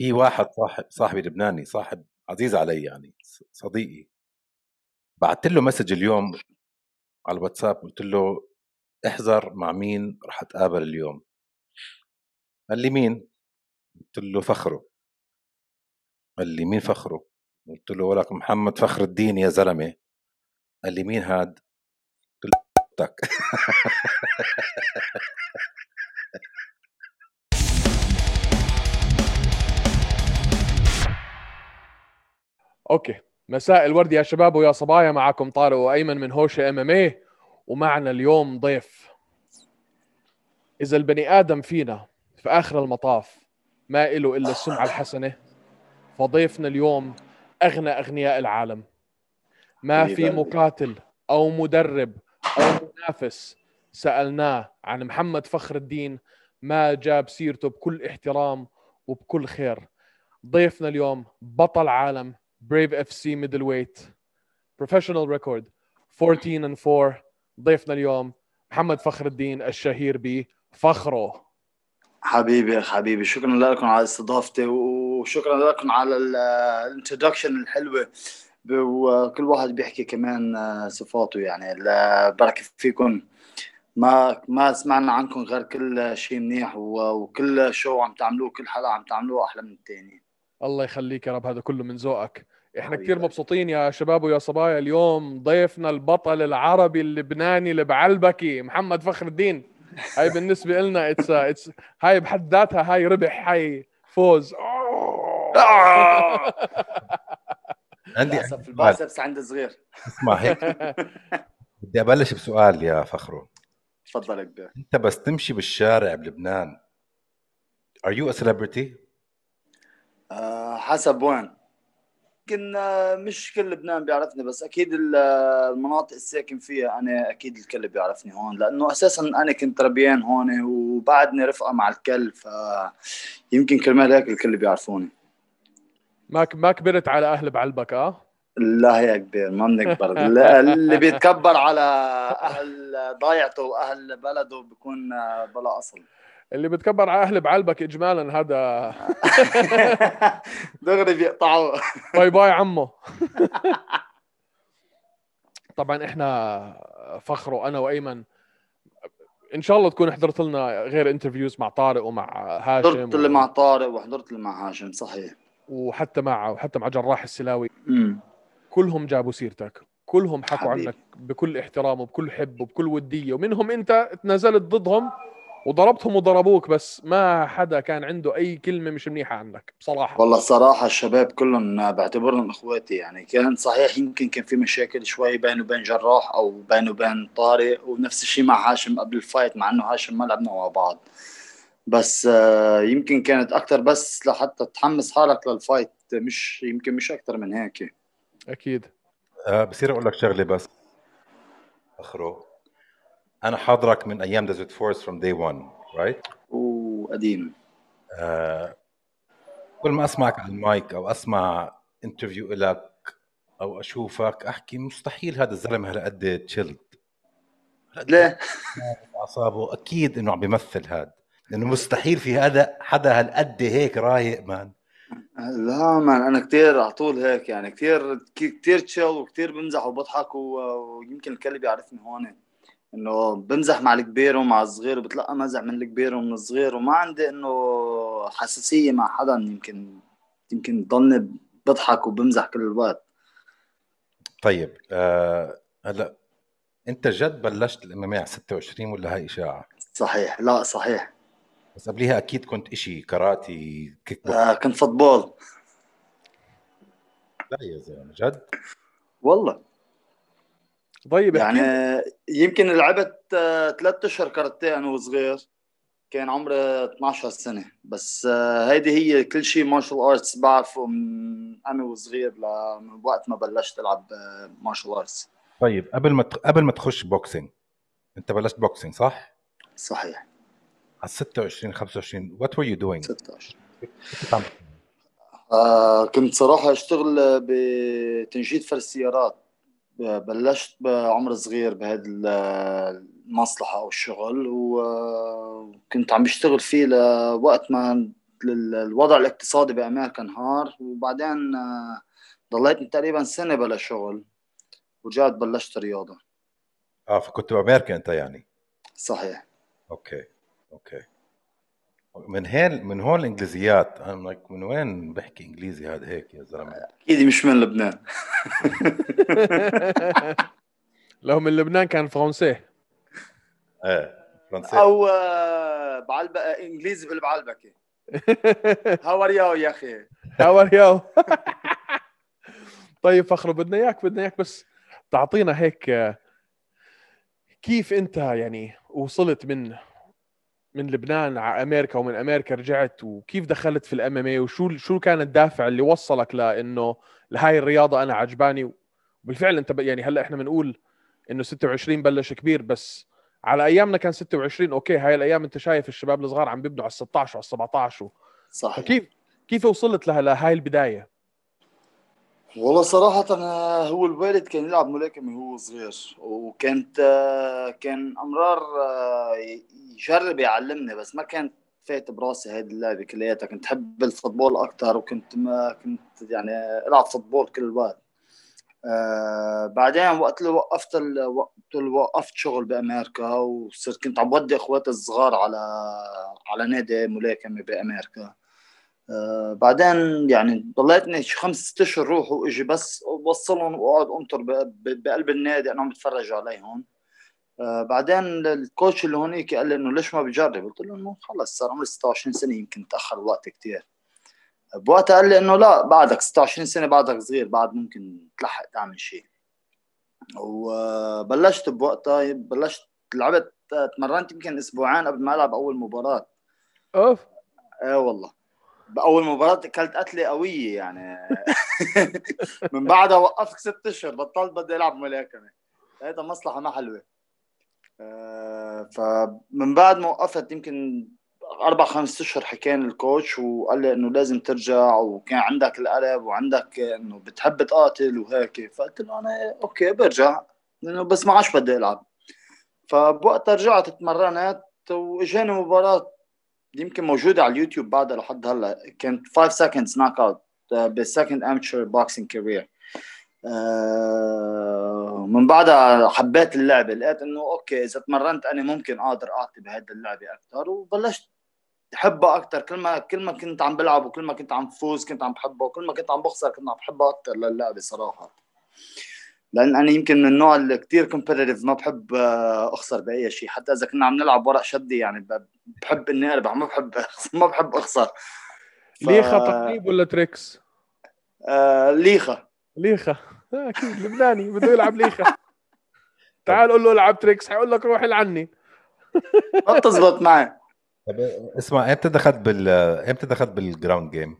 في واحد صاحب صاحبي لبناني صاحب عزيز علي يعني صديقي بعثت له مسج اليوم على الواتساب قلت له احذر مع مين راح أتقابل اليوم. قال لي مين؟ قلت له فخره. قال لي مين فخره؟ قلت له ولك محمد فخر الدين يا زلمة. قال لي مين هاد؟ قلت له okay. مساء الورد يا شباب ويا صبايا. معكم طارق وأيمن من هوشة MMA ومعنا اليوم ضيف. إذا البني آدم فينا في آخر المطاف ما له إلا السمعة الحسنة فضيفنا اليوم أغنى أغنياء العالم. ما في مقاتل أو مدرب أو منافس سألناه عن محمد فخر الدين ما جاب سيرته بكل احترام وبكل خير. ضيفنا اليوم بطل عالم Brave FC middleweight professional record 14 and 4 ضيفنا اليوم محمد فخر الدين الشهير بفخرو. حبيبي حبيبي شكرا لكم على استضافتي وشكرا لكم على ال introduction الحلوة. وكل واحد بيحكي كمان صفاته يعني. بركة فيكم. ما ما سمعنا عنكم غير كل شيء منيح وكل شو عم تعملوه كل حلقة عم تعملوه أحلى من الثاني الله يخليك يا رب هذا كله من ذوقك. إحنا كثير مبسوطين يا شباب ويا صبايا اليوم. ضيفنا البطل العربي اللبناني البعلبكي محمد فخر الدين. هاي بالنسبة لنا it's it's هاي بحد ذاتها هاي ربح هاي فوز. عندي في ال biceps عند صغير اسمع هيك. بدي أبلش بسؤال يا فخرو. تفضل كبير. أنت بس تمشي بالشارع بلبنان are you a celebrity حسب وين. يمكن مش كل لبنان بيعرفني بس أكيد المناطق الساكن فيها أنا أكيد الكل بيعرفني هون لأنه أساسا أنا كنت ربيان هون وبعدني رفقة مع الكل فيمكن كرمال هيك الكل بيعرفوني. ما ما كبرت على أهل بعلبك آه؟ لا يا كبير ما بنكبر. اللي بيتكبر على أهل ضيعته وأهل بلده بيكون بلا أصل. اللي بتكبر على أهل بعلبك اجمالا هذا. دغري بيقطعوه. bye bye عمو. طبعا إحنا فخرو وأنا وأيمن. إن شاء الله تكون حضرت لنا غير interviews مع طارق ومع هاشم حضرت اللي مع طارق وحضرت اللي مع هاشم صحيح. وحتى مع وحتى مع جراح السيلاوي. م. كلهم جابوا سيرتك. كلهم حكوا حبيب. عنك بكل احترام وبكل حب وبكل ودية. ومنهم أنت تنازلت ضدهم وضربتهم وضربوك بس ما حدا كان عنده أي كلمة مش منيحة عنك بصراحة. والله الصراحه الشباب كلهم بعتبرهم إخواتي يعني كان صحيح يمكن كان في مشاكل شوي بينه وبين جراح أو بينه وبين طارق ونفس الشيء مع هاشم قبل ال fight مع إنه هاشم ما لعبنا مع بعض. بس يمكن كانت أكثر بس لحتى تحمس حالك لل fight مش يمكن مش أكثر من هيك. أكيد. أه بصير أقول لك شغلة بس. فخرو أنا حاضرك من أيام Desert Force from day 1 right وقديم آه كل ما أسمعك على المايك أو أسمع interview لك أو أشوفك أحكي مستحيل هذا الزلمة هالقد chilled ليه؟ أعصابه أكيد إنه عم بيمثل هذا لأنه مستحيل في هذا حدا هالقد هيك رايق man لا مان أنا كثير على طول هيك يعني كثير كثير تشيل وكثير بمزح وبضحك ويمكن الكل بيعرفني هون. إنه بمزح مع الكبير ومع الصغير وبتلقى مزح من الكبير ومن الصغير وما عندي إنه حساسية مع حدا يمكن يمكن ضلني بضحك وبمزح كل الوقت. طيب آه هلأ أنت جد بلشت الإم على 26 ولا هاي إشاعة؟ صحيح لا صحيح. بس قبليها أكيد كنت إشي كاراتي kickbox آه كنت football. لا يا زلمة جد؟ والله. طيب يعني يمكن لعبت ثلاث أشهر كاراتيه أنا وصغير كان عمري 12 سنة. بس هيدي هي كل شيء martial arts بعرفه من أنا وصغير من وقت ما بلشت ألعب martial arts طيب قبل ما قبل ما تخش boxing انت بلشت boxing صح؟ صحيح. على 26 25 what were you doing 16 آه كنت صراحة أشتغل بتنجيد فرش السيارات. بلشت بعمر صغير بهذه المصلحة أو الشغل وكنت عم بشتغل فيه لوقت ما ال- الوضع الاقتصادي بامريكا انهار وبعدين ضليتني تقريبا سنة بلا شغل ورجعت بلشت رياضة. آه فكنت بأمريكا أنت يعني؟ صحيح. okay okay. من هين من هون الإنجليزيات. أنا like من وين بحكي إنجليزي هذا هيك يا زلمة؟ أكيد مش من لبنان. لو من لبنان كان فرنسي. إيه فرنسي. أو آه، بعلبك إنجليزي بالبعلبكه how are you يا أخي؟ how are you طيب فخرو بدنا إياك بدنا إياك بس تعطينا هيك آه، كيف أنت يعني وصلت من من لبنان على أمريكا ومن أمريكا رجعت وكيف دخلت في ال MMA وشو شو كان الدافع اللي وصلك لإنه لهاي الرياضة أنا عجباني؟ وبالفعل أنت يعني هلأ إحنا بنقول إنه 26 بلش كبير بس على أيامنا كان 26 okay هاي الأيام أنت شايف الشباب الصغار عم بيبنوا على 16 وعلى 17 و... صحيح. فكيف كيف وصلت لها لهاي البداية؟ والله صراحة هو الوالد كان يلعب ملاكمة وهو صغير وكانت كان أمرار آه، يجرب يعلمني بس ما كانت فايت براسي هيدي اللعبة كلياتها كنت أحب ال football أكتر وكنت ما كنت يعني ألعب football كل الوقت آه بعدين وقت اللي وقفت. وقت اللي وقفت شغل بأمريكا وصرت كنت عم ودي إخواتي الصغار على على نادي ملاكمة بأمريكا آه، بعدين يعني ضليتني خمس ست أشهر روح وإجي بس وصلهم وأقعد أنطر بقلب النادي أنا عم بتفرج عليهم آه، بعدين الكوتش اللي هونيك قال لي إنه ليش ما بجرب؟ قلت له إنه خلص صار عمري 26 سنة يمكن تأخر الوقت كتير. بوقتها قال لي إنه لا بعدك 26 سنة بعدك صغير بعد ممكن تلحق تعمل شيء. وبلشت بوقتها بلشت لعبت تمرنت يمكن أسبوعين قبل ما ألعب أول مباراة. أوف. إيه والله. بأول مباراة اكلت قتلة قوية يعني. من بعدها وقفت ست أشهر بطلت بدي ألعب ملاكمة. لقيتها مصلحة ما حلوة. آه، فمن بعد ما وقفت يمكن أربع خمس أشهر حكاني الكوتش وقال لي إنه لازم ترجع وكان عندك القلب وعندك إنه بتحب تقاتل وهيك. فقلت له أنا أوكي برجع لأنه بس ما عادش بدي ألعب. فبوقتها رجعت اتمرنت وإجاني مباراة يمكن موجوده على اليوتيوب بعدها لحد هلا. كانت 5 seconds knockout بال second amateur boxing career من بعدها حبيت اللعبة لقيت إنه okay إذا تمرنت أنا ممكن أقدر أعطي بهذه اللعبة أكثر وبلشت أحبها أكثر كل ما كل ما كنت عم بلعب وكل ما كنت عم فوز كنت عم بحبها وكل ما كنت عم بخسر كنت عم بحبها أكثر للعبة صراحة. لأن أنا يمكن من النوع اللي كثير competitive ما بحب آه، أخسر بأي شيء. حتى إذا كنا عم نلعب ورق شدي يعني ب- بحب إني أربح ما بحب ما بحب أخسر. ف- ليخه تقريب ولا تريكس؟ آه ليخه ليخه آه، أكيد لبناني بده يلعب ليخه تعال قول له العب تريكس حيقول لك روح العني. ما بتزبط معي. طب اسمع إمتى دخلت بال إمتى دخلت بال ground game؟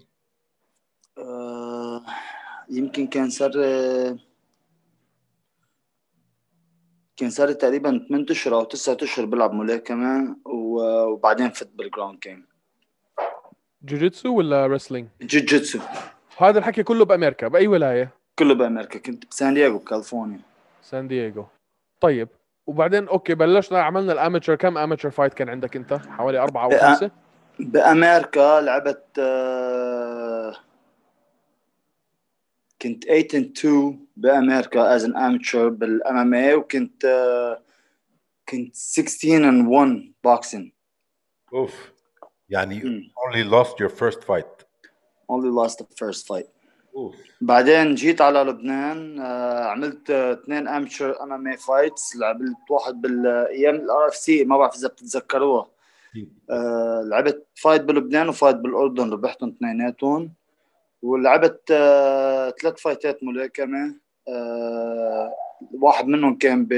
آه يمكن كان صار كان صار تقريبا 8 أشهر أو 9 أشهر بلعب ملاكمه وبعدين فت بال ground game جوجيتسو ولا wrestling؟ جوجيتسو هذا الحكي كله بأمريكا بأي ولاية؟ كله بأمريكا كنت بسان دييغو كاليفورنيا سان دييغو طيب وبعدين okay بلشنا عملنا ال amateur كم amateur fight كان عندك أنت؟ حوالي أربعة أو خمسة؟ بأمريكا لعبت آه، كنت 8 and 2 بأمريكا as an amateur بال MMA وكنت آه، كنت 16 and 1 boxing. أوف. يعني مم. only lost your first fight. Only lost the first fight. أوف. بعدين جيت على لبنان آه، عملت آه، اثنين amateur MMA fights لعبت واحد بالأيام ال RFC ما بعرف إذا بتتذكروها. لعبت fight بلبنان و fight بالأردن ربحتهم اثنيناتهم. ولعبت آه، ثلاث fight ات ملاكمة آه، واحد منهم كان ب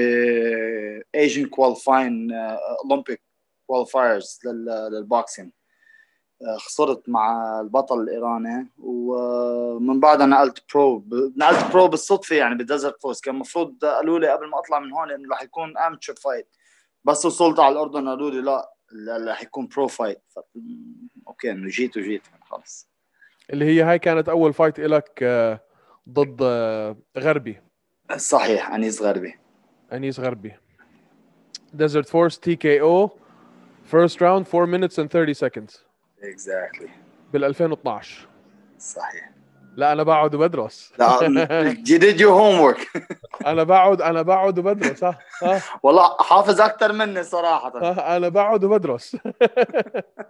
Asian qualifying Olympic qualifiers لل boxing خسرت مع البطل الإيراني ومن بعدها نقلت pro نقلت pro بالصدفة يعني ب Desert Force كان المفروض قالوا لي قبل ما أطلع من هون إنه رح يكون amateur fight بس وصلت على الأردن قالوا لي لا رح يكون pro fight. okay إنه جيت وجيت خلص. اللي هي هاي كانت أول fight لك آه، ضد آه، غربي. صحيح أنيس غربي. أنيس غربي. Desert Force TKO first round 4 minutes and 30 seconds. exactly بال 2012 صحيح. لا أنا بقعد وبدرس. لا you did your homework. أنا بقعد أنا بقعد وبدرس ها ها. والله حافظ أكثر مني صراحة. أنا بقعد وبدرس.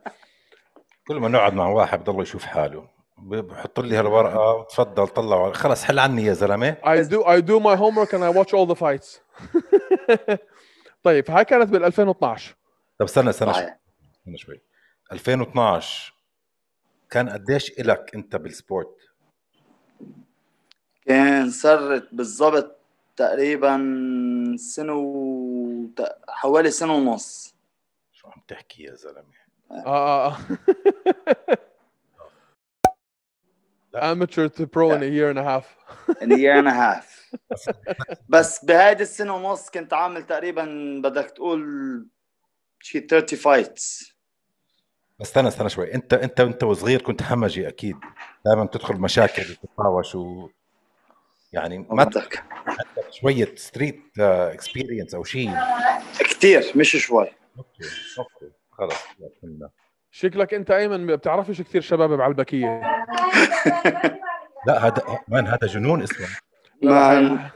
كل ما نقعد مع واحد بضل يشوف حاله. بحط لي هالورقة وتفضل طلع خلص حل عني يا زلمة. I do I do my homework and I watch all the fights. طيب هاي كانت بال 2012 طب استنى استنى شوي. صحيح استنى شوي. 2012 كان قديش إلك أنت بالسبورت؟ كان صرت بالضبط تقريبا سنة و... ت- حوالي سنة ونص. شو عم تحكي يا زلمة؟ آه آه. amateur to pro in a year and a half. In a year and a half. بس بهيدي السنة ونص كنت عامل تقريبا بدك تقول شي 30 فايتس بس استنى استنى شوي. انت انت انت وصغير كنت همجي أكيد. دائما تدخل مشاكل وتتهاوش و يعني ما بدك. عندك شوية street experience أو شيء كثير مش شوي. okay okay. خلص. شكلك انت ايمن ما بتعرفش كثير شباب بعلبكية. لا هذا man هذا جنون اسمه؟ man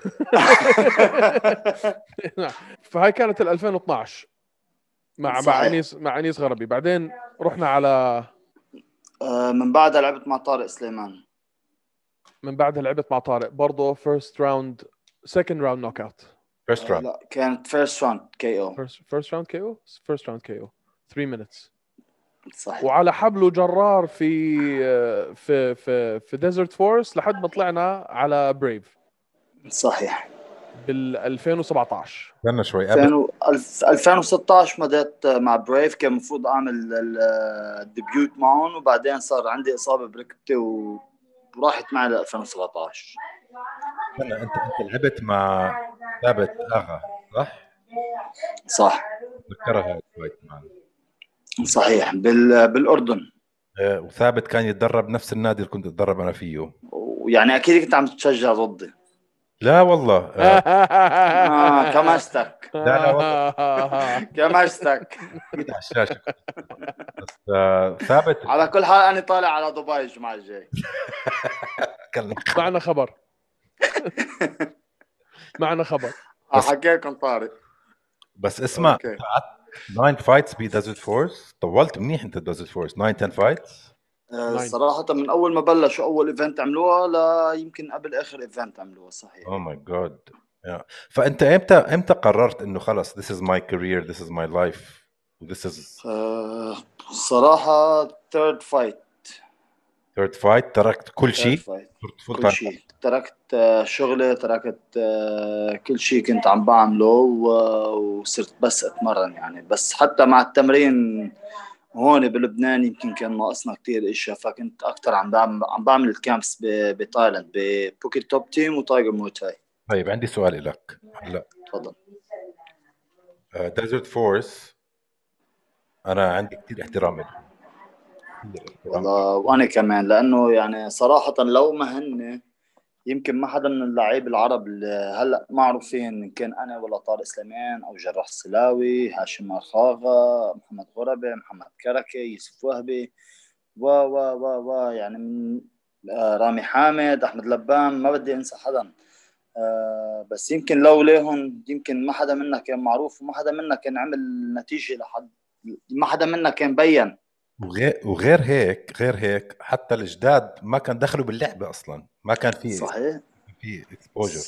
فهاي كانت ال 2012 مع مع صحيح. انيس مع انيس غربي. بعدين رحنا على آه، من بعدها لعبت مع طارق سليمان. من بعدها لعبت مع طارق. برضه first round second round knockout first round لا كانت first round KO first first round KO first round KO 3 minutes صحيح. وعلى حبل جرار في في في في Desert Force لحد ما طلعنا على Brave صحيح. بال 2017 استنى شوي قبل 2000 و- الف- 2016 مضيت مع Brave كان المفروض أعمل ال- ال debut معهم وبعدين صار عندي إصابة بركبتي و- وراحت معي ل 2017 استنى أنت أنت لعبت مع ثابت آغا صح؟ صح. ذكرها هاي ال fight معنا صحيح. بال... بالأردن. آه، وثابت كان يتدرب نفس النادي اللي كنت أتدرب أنا فيه. ويعني أكيد كنت عم تشجع ضدي. لا والله. آه، آه كمشتك لا، لا، والله. كمشتك أكيد على الشاشة. بس آه، ثابت. على كل حال أنا طالع على دبي الجمعة الجاي. معنا خبر. معنا خبر. حكي لكم طارق. بس اسمع قعدت 9 fights ب Desert Force طولت منيح أنت Desert Force 9 10 fights. صراحة من أول ما بلشوا أول event عملوها لا يمكن قبل آخر event عملوها صحيح. oh my God فأنت إمتى إمتى قررت إنه خلص this is my career this is my life this is آه، صراحة third fight تركت كل شيء. fight صرت full كل شيء. تركت آه، شغلي تركت آه، كل شيء كنت عم بعمله وصرت بس أتمرن يعني. بس حتى مع التمرين هون بلبنان يمكن كان ناقصنا كتير إشياء فكنت أكثر عم بعمل عم بعمل ال camps بتايلاند ب Phuket Top Team و Tiger Muay Thai طيب عندي سؤال لك. هلا. تفضل. Desert Force أنا عندي كثير احترام لهم كثير احترام والله وأنا كمان لأنه يعني صراحة لو ما هن يمكن ما حدا من اللعيبه العرب اللي هلأ معروفين إن كان أنا ولا طارق سليمان أو جراح السلاوي هاشم مرخاغا محمد غربه محمد كركه يوسف وهبي و و و و يعني من آه، رامي حامد أحمد لبان ما بدي أنسى حدا. آه، بس يمكن لو ليهم يمكن ما حدا منا كان معروف وما حدا منا كان عمل نتيجة لحد ما حدا منا كان بين. وغير وغير هيك غير هيك حتى الجداد ما كان دخلوا باللعبة أصلا. ما كان في صحيح. في exposure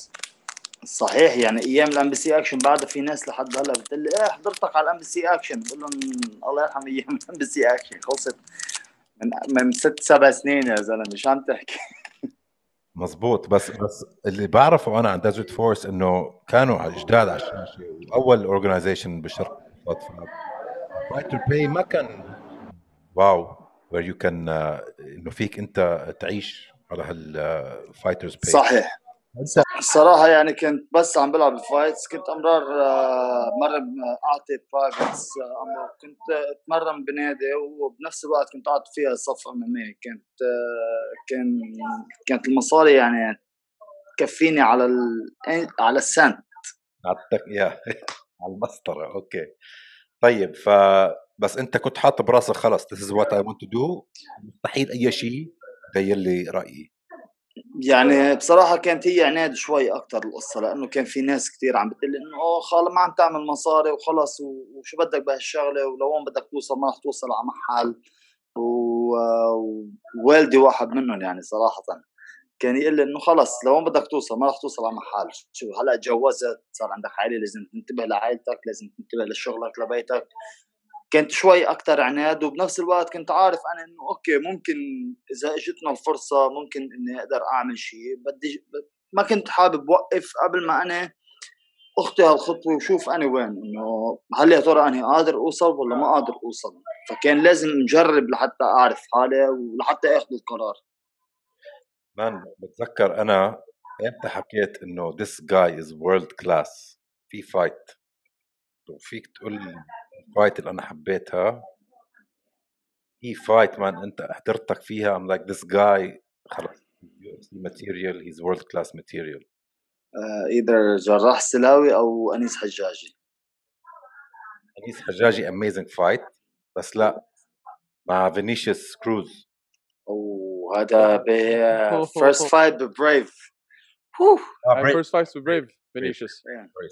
صحيح يعني أيام ال MBC Action بعدها في ناس لحد هلأ بتقول لي إيه حضرتك على ال MBC Action بقول لهم الله يرحم أيام الـ MBC Action خلصت. من من ست سبع سنين يا زلمة شو عم تحكي. مزبوط. بس بس اللي بعرفه أنا عن Desert Force إنه كانوا جداد على الشاشة وأول organization بالشرق الأوسط. fighter by ما كان wow where you كان إنه فيك أنت تعيش على هال fighters by صحيح. الصراحه يعني كنت بس عم بلعب ال fights كنت أمرار آه، مره أعطي privates كنت أتمرن بنادي وبنفس الوقت كنت أعطي فيها صف امامي كنت آه، كان كانت المصاري يعني تكفيني على ال... على السنت. اعطيتك اياه على المسطرة okay. طيب ف بس أنت كنت حاط براسك خلص this is what I want to do. مستحيل أي شيء غير لي رأيي. يعني بصراحة كانت هي عناد شوي أكثر القصة لأنه كان في ناس كثير عم بتقول إنه خلص ما عم تعمل مصاري وخلص وشو بدك بهالشغلة ولوين بدك توصل ما رح توصل على محل. ووالدي واحد منهم يعني صراحة كان يقول لي إنه خلص لوين بدك توصل ما رح توصل على محل. شو هلأ تجوزت صار عندك عائلة لازم تنتبه لعائلتك لازم تنتبه لشغلك لبيتك. كنت شوي أكثر عناد وبنفس الوقت كنت عارف أنا إنه okay ممكن إذا إجتنا الفرصة ممكن إني أقدر أعمل شيء بدي ما كنت حابب وقف قبل ما أنا أخطي هالخطوة وشوف أنا وين. إنه هل يا ترى أنا قادر أوصل ولا ما قادر أوصل؟ فكان لازم نجرب لحتى أعرف حالي ولحتى أخذ القرار. man بتذكر أنا إمتى حكيت إنه this guy is world class في fight وفيك تقول ال fight اللي أنا حبيتها. هي fight man أنت حضرتك فيها. I'm like this guy. خلص material. He's world class material. either جراح سلاوي أو أنيس حجاجي. أنيس حجاجي amazing fight بس لا مع فينيسيوس كروز وهذا ب first fight ب Brave first fight ب Brave فينيسيوس.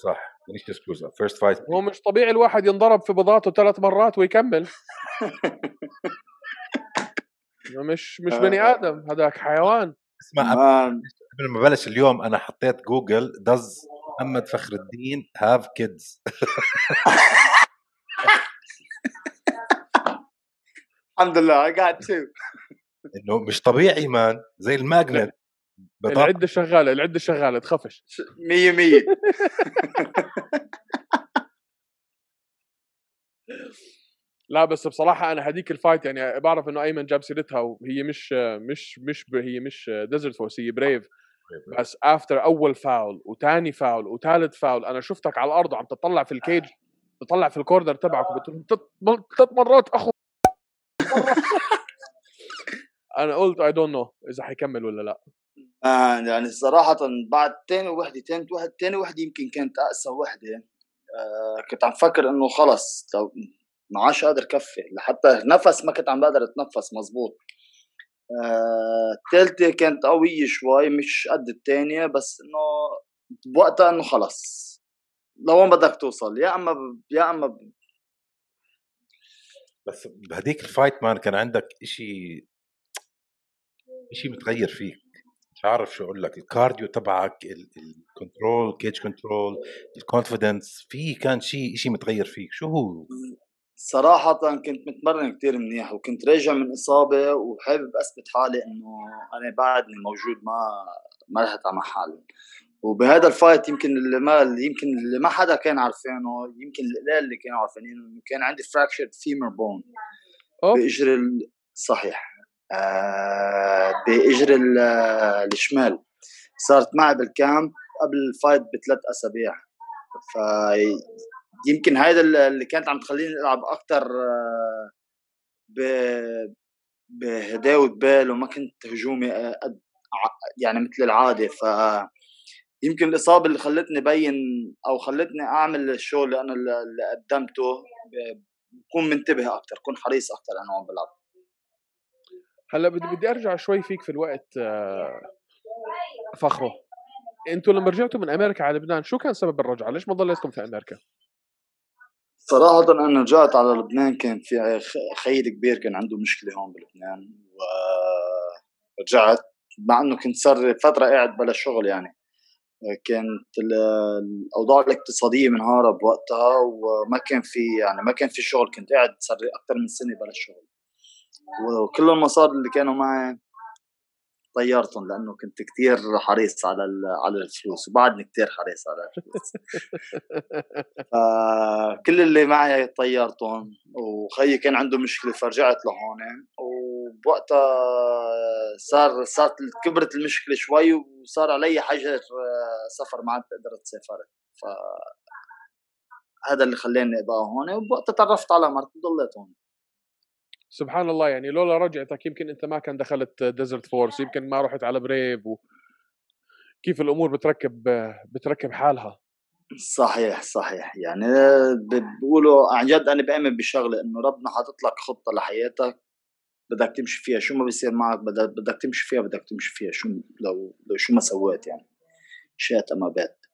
صح فينيسيوس كروز first fight هو مش طبيعي الواحد ينضرب في بضاعته ثلاث مرات ويكمل. مش مش بني آدم هذاك حيوان. اسمع قبل ما بلش اليوم أنا حطيت Google does محمد فخر الدين have kids الحمد لله I got two. إنه مش طبيعي man زي ال magnet. العدة شغالة العدة شغالة تخافش مية مية. لا بس بصراحة أنا هذيك ال fight يعني بعرف إنه أيمن جاب سيرتها وهي مش مش مش هي مش Desert Force هي Brave بس after أول فاول وثاني فاول وثالث فاول أنا شفتك على الأرض وعم تطلع في ال cage تطلع في ال corner تبعك وبتقول ثلاث مرات أخو. أنا قلت I don't know إذا حيكمل ولا لا. آه يعني صراحة بعد تاني وحدة تاني وحدة تاني وحدة يمكن كانت أقسى وحدة. آه كنت عم فكر إنه خلص لو ما عادش قادر كفي لحتى نفس ما كنت عم بقدر أتنفس مزبوط. الثالثة آه كانت قوية شوي مش قد الثانية بس إنه بوقتها إنه خلص. لوين بدك توصل؟ يا إما ب... يا إما ب... بس بهديك ال fight man كان عندك إشي إشي متغير فيك. مش عارف شو أقول لك ال cardio تبعك ال control cage control ال confidence في كان شيء شيء متغير فيك شو هو؟ صراحة كنت متمرن كتير منيح وكنت راجع من إصابة وحابب أثبت حالي إنه أنا بعدني موجود ما ما رحت على محل. وبهذا ال fight يمكن اللي ما يمكن اللي ما حدا كان عارفينه يمكن القلال اللي كانوا عارفينه إنه كان عندي fracture femur bone باجر صحيح. باجر الشمال. صارت معي بال camp قبل ال fight بثلاث أسابيع. ف يمكن هذا اللي كانت عم تخليني ألعب أكثر آه، بهداوة بال وما كنت هجومي آه، يعني مثل العادة. ف يمكن الإصابة اللي خلتني بين أو خلتني أعمل الشغل اللي أنا اللي قدمته بكون منتبه أكثر بكون حريص أكثر أنا وعم بلعب. هلأ بدي بدي أرجع شوي فيك في الوقت آه، فخره أنتوا لما رجعتوا من أمريكا على لبنان شو كان سبب الرجعة؟ ليش ما ضليتكم في أمريكا؟ صراحة أنا رجعت على لبنان كان في خيي كبير كان عنده مشكلة هون بلبنان ورجعت مع إنه كنت صار فترة قاعد بلا شغل يعني. كانت الأوضاع الاقتصادية منهارة بوقتها وما كان في يعني ما كان في شغل. كنت قاعد صار أكثر من سنة بلا شغل. وكل المصاري اللي كانوا معي طيرتهم لأنه كنت كتير حريص على على الفلوس وبعدني كتير حريص على الفلوس. فكل اللي معي طيرتهم وخيي كان عنده مشكلة فرجعت لهون. وبوقتها صار صارت كبرت المشكلة شوي وصار علي حجر سفر ما عاد قدرت سافر ف هذا اللي خلاني أبقى هون. وبوقتها تعرفت على مرتي ضليت هون. سبحان الله يعني لولا رجعتك يمكن أنت ما كان دخلت Desert Force يمكن ما رحت على Brave و... كيف الأمور بتركب بتركب حالها. صحيح صحيح. يعني بيقولوا عن جد أنا بأمن بشغلة إنه ربنا حاطط لك خطة لحياتك بدك تمشي فيها شو ما بيصير معك بدك تمشي فيها بدك تمشي فيها شو لو لو شو ما سويت يعني. شئت أم أبيت.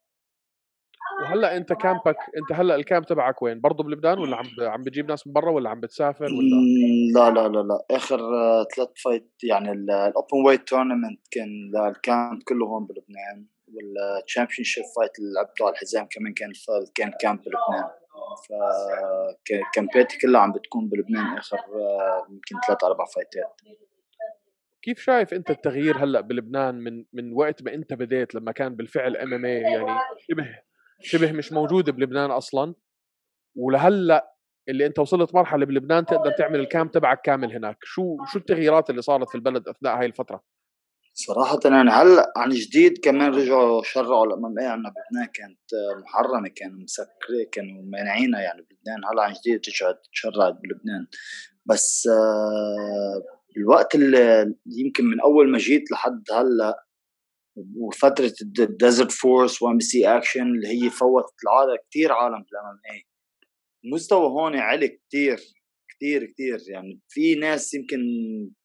وهلأ أنت كامبك أنت هلأ ال camp تبعك وين؟ برضه بلبنان ولا عم عم بتجيب ناس من برا ولا عم بتسافر ولا؟ لا لا لا لا آخر ثلاث fight يعني ال open weight tournament كان ال camp كله هون بلبنان وال championship fight اللي لعبته على الحزام كمان كان كان camp بلبنان ف camp اتي كلها عم بتكون بلبنان آخر يمكن ثلاث أربع fight ات كيف شايف أنت التغيير هلأ بلبنان من من وقت ما أنت بديت لما كان بالفعل MMA يعني شبه شبه مش موجوده بلبنان أصلا ولهلأ اللي أنت وصلت مرحلة بلبنان تقدر تعمل ال camp تبعك كامل هناك. شو شو التغييرات اللي صارت في البلد أثناء هاي الفترة؟ صراحة يعني هلأ عن جديد كمان رجعوا شرعوا ال MMA عندنا بلبنان كانت محرمة كانوا مسكرة كانوا مانعينها يعني بلبنان. هلأ عن جديد رجعت تشرعت بلبنان. بس آه، الوقت اللي يمكن من أول ما جيت لحد هلأ وفترة ال Desert Force و MMA action اللي هي فوتت العالم كثير عالم بال MMA المستوى هون عالي كثير كثير كثير يعني في ناس يمكن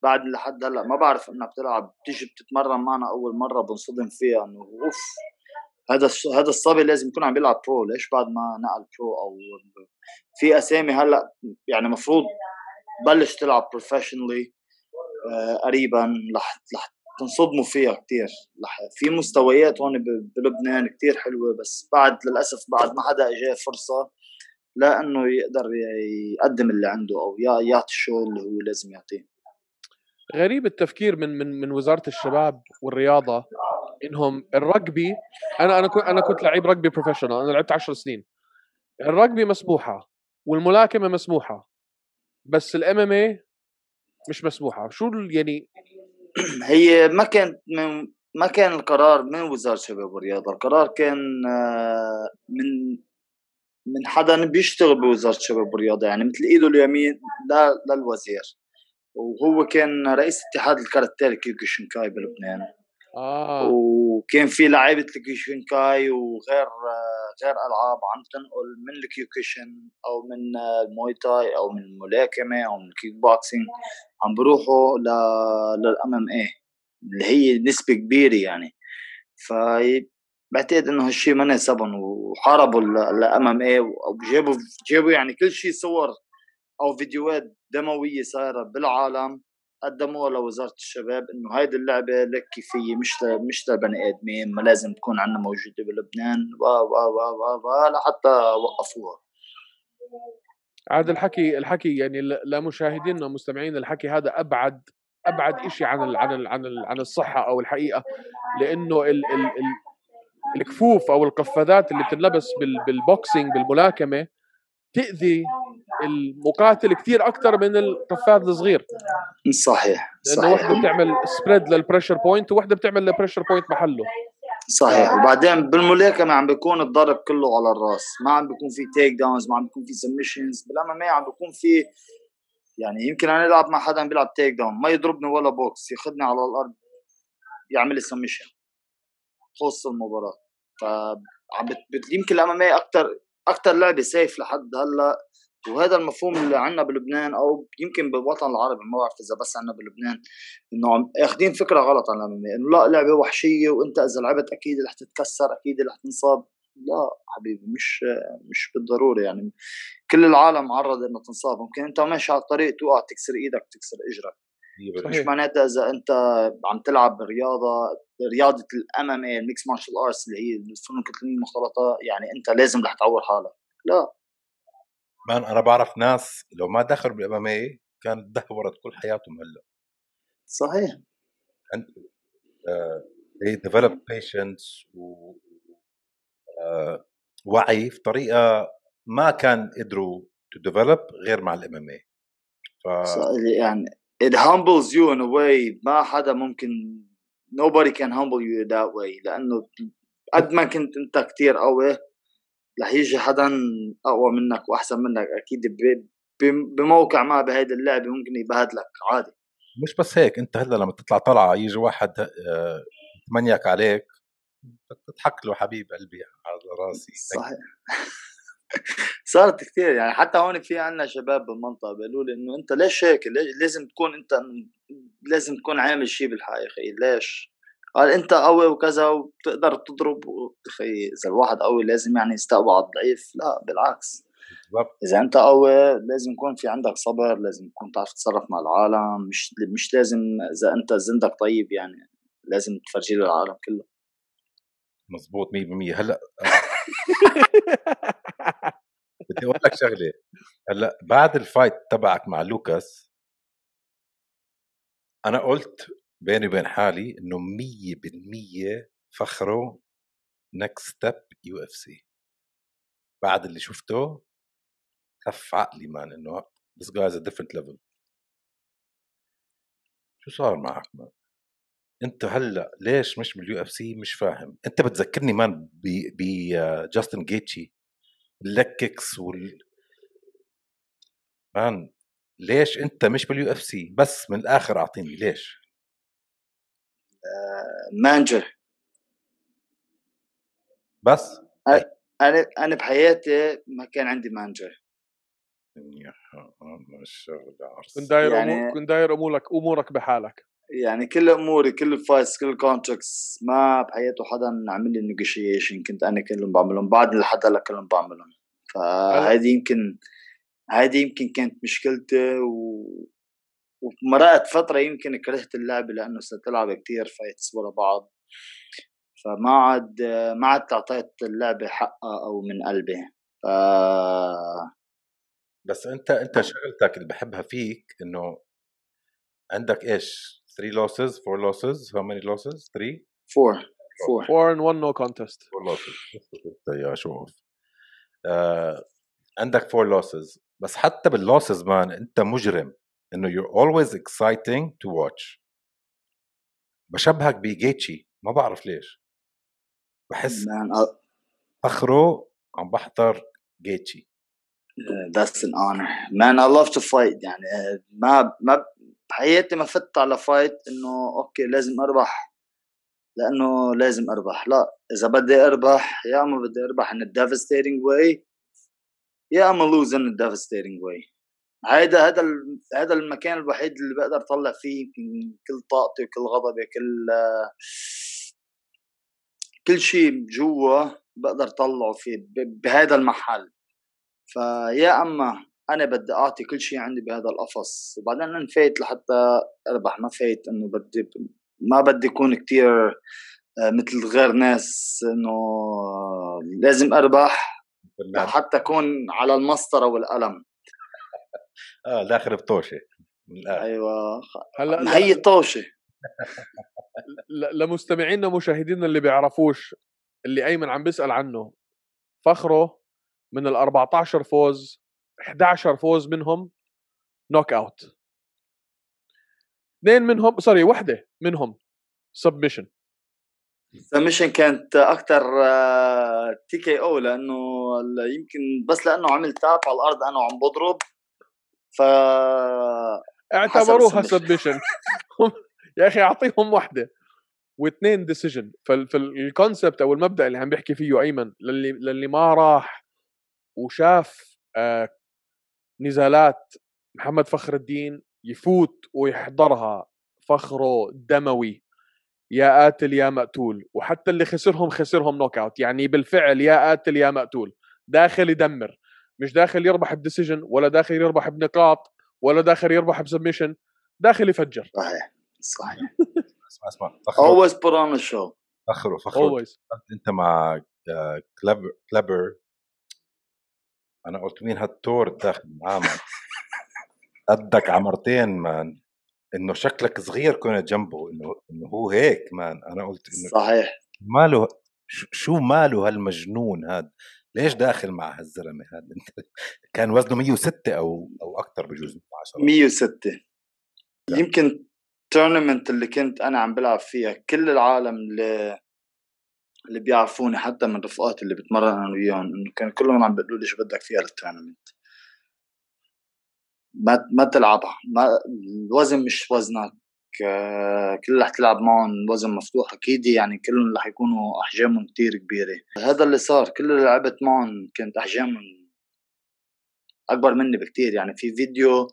بعد لحد هلأ ما بعرف إنها بتلعب بتيجي بتتمرن معنا أول مرة بنصدم فيها إنه أوف هذا هذا الصبي لازم يكون عم بيلعب pro ليش بعد ما نقل pro أو في أسامي هلأ يعني مفروض بلش تلعب professionally آه قريبا رح رح تنصدموا فيها كثير في مستويات هون بلبنان كثير حلوة بس بعد للأسف بعد ما حدا اجاه فرصة لا إنه يقدر يقدم اللي عنده أو يعطي الشو اللي هو لازم يعطيه. غريب التفكير من من من وزارة الشباب والرياضة إنهم الرجبي أنا أنا كنت أنا كنت لعيب رجبي professional أنا لعبت 10 سنين. الرجبي مسموحة والملاكمة مسموحة بس ال MMA مش مسموحة. شو يعني هي ما كانت من ما كان القرار من وزارة الشباب والرياضه القرار كان آه، من من حدا بيشتغل بوزارة الشباب والرياضه يعني مثل إيده اليمين للوزير وهو كان رئيس اتحاد الكاراتيه الكيوكوشينكاي بلبنان آه. وكان في لعيبة الكيوكوشينكاي وغير غير ألعاب عم تنقل من الكيوكوشن أو من الموي تاي أو من الملاكمة أو من الكيك بوكسينج عم بروحوا لل MMA اللي هي نسبة كبيرة يعني. ف بعتقد إنه هالشيء ما ناسبهم وحاربوا ال MMA وجابوا جابوا يعني كل شيء صور أو فيديوهات دموية صايرة بالعالم. قدموها لوزارة الشباب إنه هيدي اللعبة لك كيفية مش مش لبني آدمين ما لازم تكون عندنا موجودة بلبنان و و و و, لحتى وقفوها. عاد الحكي الحكي يعني لمشاهدينا ومستمعين الحكي هذا أبعد أبعد شيء عن ال عن ال عن ال عن الصحة أو الحقيقة. لأنه ال ال ال الكفوف أو القفازات اللي بتنلبس بالبوكسينج بالملاكمة تأذي المقاتل كثير أكثر من القفاز الصغير. صحيح لأنه وحده بتعمل spread لل pressure point ووحده بتعمل ال pressure point محله. صحيح. وبعدين بالملاكمة عم بيكون الضرب كله على الرأس. ما عم بيكون في takedowns ما عم بيكون في submissions بال M عم بيكون في يعني يمكن أنا العب مع حدا بيلعب takedown ما يضربني ولا بوكس ياخذني على الأرض يعمل لي سبمشن خلص المباراة. ف يمكن الاماميه أكثر أكثر لعبة سيف لحد هلأ. وهذا المفهوم اللي عندنا بلبنان أو يمكن بالوطن العربي ما بعرف إذا بس عندنا بلبنان إنه عم أخذين فكرة غلط عن الأمامية إنه لا لعبه وحشية وأنت إذا لعبت أكيد رح تتكسر أكيد رح تنصاب. لا حبيبي مش مش بالضرورة يعني. كل العالم معرضه إنه تنصاب ممكن أنت ماشي على الطريق توقع تكسر إيدك تكسر إجرك. مش معناتها إذا أنت عم تلعب رياضه رياضة ال MM ال mixed martial arts اللي هي الفنون القتاليه المختلطة يعني أنت لازم رح تعور حالك. لا. man أنا بعرف ناس لو ما دخلوا بال MMA كانت دهورت كل حياتهم هلأ. صحيح. And uh, they develop patience و uh, وعي في طريقة ما كان قدروا to develop غير مع الام إم اي ف... يعني it humbles you in a way ما حدا ممكن nobody can humble you that way لأنه قد ما كنت أنت كتير قوي رح يجي حدا أقوى منك وأحسن منك أكيد بموقع ما بهيدي اللعبة ممكن يبهدلك عادي. مش بس هيك أنت هلأ لما تطلع طلعة يجي واحد يتمنيك آه، عليك تضحك له حبيب قلبي على راسي. صحيح. صارت كثير يعني حتى هون في عنا شباب بالمنطقة بيقولوا لي إنه أنت ليش هيك؟ ليش لازم تكون أنت لازم تكون عامل شيء بالحياة أخي ليش؟ قال انت قوي وكذا وبتقدر تضرب. أخي إذا الواحد قوي لازم يعني يستقبل الضعيف. لا بالعكس. بالضبط. إذا أنت قوي لازم يكون في عندك صبر لازم تكون تعرف تتصرف مع العالم. مش مش لازم إذا أنت زندك طيب يعني لازم تفرجي له العالم كله. مزبوط 100% هلأ بدي أقول لك شغلة. هلأ بعد ال fight تبعك مع لوكاس أنا قلت بيني وبين حالي إنه 100% فخره next step UFC. بعد اللي شفته خف عقلي man إنه this guy is a different level. شو صار معك man؟ أنت هلأ ليش مش بال UFC؟ مش فاهم. أنت بتذكرني man بجاستن جيتشي ال looks وال man ليش أنت مش بال UFC؟ بس من الآخر أعطيني ليش؟ manager. بس؟ أنا أنا بحياتي ما كان عندي manager. يا كنت داير يعني... أمور كنت داير أمورك أمورك بحالك. يعني كل أموري كل ال fights كل ال contracts ما بحياته حدا عمل لي نيجوشيشن كنت أنا كلهم بعملهم بعد لحد هلا كلهم بعملهم. فهذه يمكن هذه يمكن كانت مشكلتي و ومرقت فترة يمكن كرهت اللعبة لأنه صرت ألعب كتير fights ورا بعض. فما عاد ما عاد أعطيت اللعبة حقها أو من قلبي. ف بس أنت أنت شغلتك اللي بحبها فيك إنه عندك إيش؟ 3 losses 4 losses how many losses 3 4 4 4 and 1 no contest. 4 losses. يا شوف. آه عندك 4 losses. بس حتى باللوسز مان أنت مجرم. انه you're always exciting to watch. بشبهك بجيتشي ما بعرف ليش. بحس اخره عم بحضر جيتشي. That's an honor. Man I love to fight يعني ما ما بحياتي ما فت على fight إنه okay لازم أربح. لأنه لازم أربح. لا إذا بدي أربح يا أما بدي أربح in a devastating way يا أما lose in a devastating way هذا هذا هذا المكان الوحيد اللي بقدر أطلع فيه يمكن كل طاقتي وكل غضبي كل كل شيء جوا بقدر طلعه فيه بهذا المحل. فيا أما أنا بدي أعطي كل شيء عندي بهذا القفص وبعدين أنا فايت لحتى أربح ما فايت إنه بدي ما بدي اكون كتير آه، مثل غير ناس إنه لازم أربح حتى أكون على المسطرة والقلم. آه داخل بطوشة أيوه هلأ هي طوشة. لمستمعينا ومشاهدينا اللي بيعرفوش اللي أيمن عم بيسأل عنه فخره من ال 14 فوز 11 فوز منهم knockout اثنين منهم sorry وحدة منهم سبمشن submission كانت أكثر TKO لأنه يمكن بس لأنه عمل tap على الأرض أنا وعم بضرب. ف اعتبروها submission يا أخي أعطيهم وحده واثنين decision فال concept أو المبدأ اللي عم بيحكي فيه أيمن للي للي ما راح وشاف آه نزالات محمد فخر الدين يفوت ويحضرها فخره دموي. يا قاتل يا مقتول. وحتى اللي خسرهم خسرهم knockout يعني بالفعل يا قاتل يا مقتول. داخل يدمر. مش داخل يربح ب decision ولا داخل يربح بنقاط ولا داخل يربح ب submission داخل يفجر. صحيح صحيح. اسمع اسمع. always put on a show. فخر فخر. أنت مع كليبر كليبر أنا قلت مين هالتور داخل معاه قدك عمرتين man. إنه شكلك صغير كنت جنبه إنه إنه هو هيك man. أنا قلت إنه صحيح. ماله شو ماله هالمجنون هذا ليش داخل مع هالزلمة هذا؟ كان وزنه 106 أو أو أكثر بجوز 10 106 يمكن tournament اللي كنت أنا عم بلعب فيها كل العالم اللي اللي بيعرفوني حتى من رفقاتي اللي بتمرن أنا وياهم إنه كان كلهم عم بيقولوا لي شو بدك فيها لل tournament ما ما تلعبها. ما الوزن مش وزنك. آه، كل رح تلعب معهم وزن مفتوح أكيد يعني كلهم رح يكونوا أحجامهم كتير كبيرة. هذا اللي صار كل اللي لعبت معهم كانت أحجامهم أكبر مني بكتير. يعني في فيديو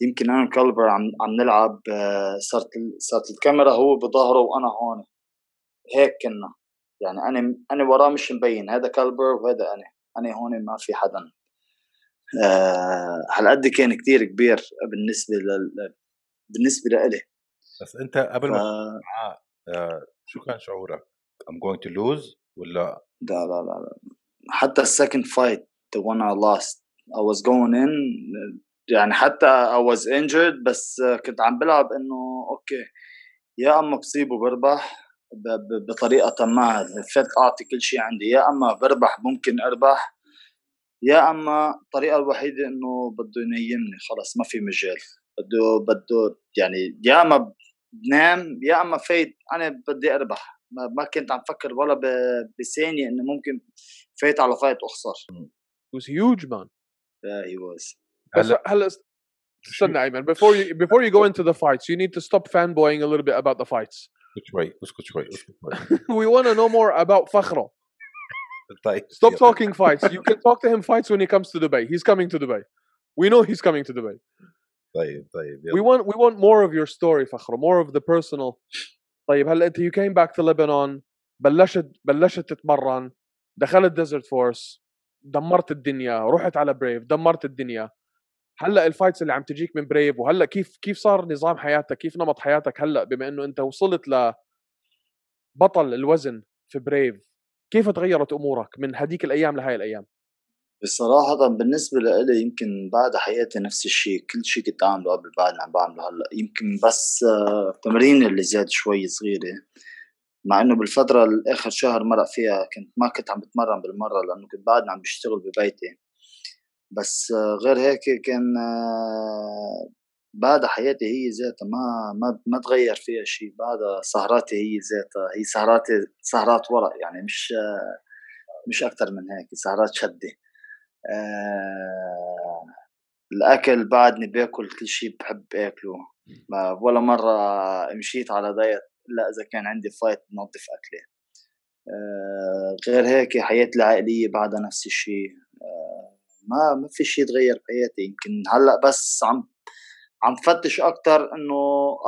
يمكن أنا وكالبر عم عم نلعب آه، صارت صارت الكاميرا هو بظهره وأنا هون. هيك كنا. يعني أنا أنا وراه مش مبين هذا كالبر وهذا أنا. أنا هون ما في حدا. آه هالقد كان كتير كبير بالنسبة لل بالنسبة لإلي. بس أنت قبل ما ف... آه شو كان شعورك؟ I'm going to lose ولا لا لا لا, لا. حتى ال second fight the one I lost I was going in يعني حتى I was injured بس كنت عم بلعب إنه okay يا أما بصيبه بربح بطريقة ما فت أعطي كل شيء عندي يا أما بربح ممكن أربح يا أما الطريقة الوحيدة إنه بده ينيمني خلص ما في مجال بده بده يعني يا أما بنام يا اما fight أنا بدي اربح ما كنت عم فكر ولا بثانيه انه ممكن fight على fight اخسر was huge man yeah he was هلا هلا استنى ايمن before you before you go into the fights you need to stop fanboying a little bit about the fights اسكت شوي اسكت شوي اسكت شوي we want to know more about فخره طيب stop talking fights you can talk to him fights when he comes to Dubai he's coming to Dubai we know he's coming to Dubai طيب طيب we want we want more of your story فخره more of the personal. طيب هلأ أنت you came back to Lebanon بلشت بلشت تتمرن دخلت ديزرت فورس دمرت الدنيا رحت على بريف دمرت الدنيا. هلأ ال fights اللي عم تجيك من بريف وهلأ كيف كيف صار نظام حياتك؟ كيف نمط حياتك هلأ؟ بما إنه أنت وصلت ل بطل الوزن في بريف كيف تغيرت أمورك من هديك الأيام لهاي الأيام؟ بصراحة بالنسبة لإلي يمكن بعد حياتي نفس الشيء كل شيء كنت أعمله قبل بعد عم بعمله هلأ يمكن بس التمرين آه، اللي زاد شوي صغيرة مع إنه بالفترة الآخر شهر مرق فيها كنت ما كنت عم بتمرن بالمرة لأنه كنت بعدني عم بشتغل ببيتي. بس غير هيك كان آه، بعد حياتي هي ذاتها ما ما ما تغير فيها شيء بعد سهراتي هي ذاتها هي سهراتي سهرات ورق يعني مش مش أكثر من هيك سهرات شدة. آه الأكل بعدني باكل كل شيء بحب أكله. ولا مرة مشيت على دايت الا إذا كان عندي فايت بنظف أكلي. آه غير هيك حياتي العائلية بعدها نفس الشيء آه ما ما في شيء تغير بحياتي. يمكن هلأ بس عم عم فتش أكثر إنه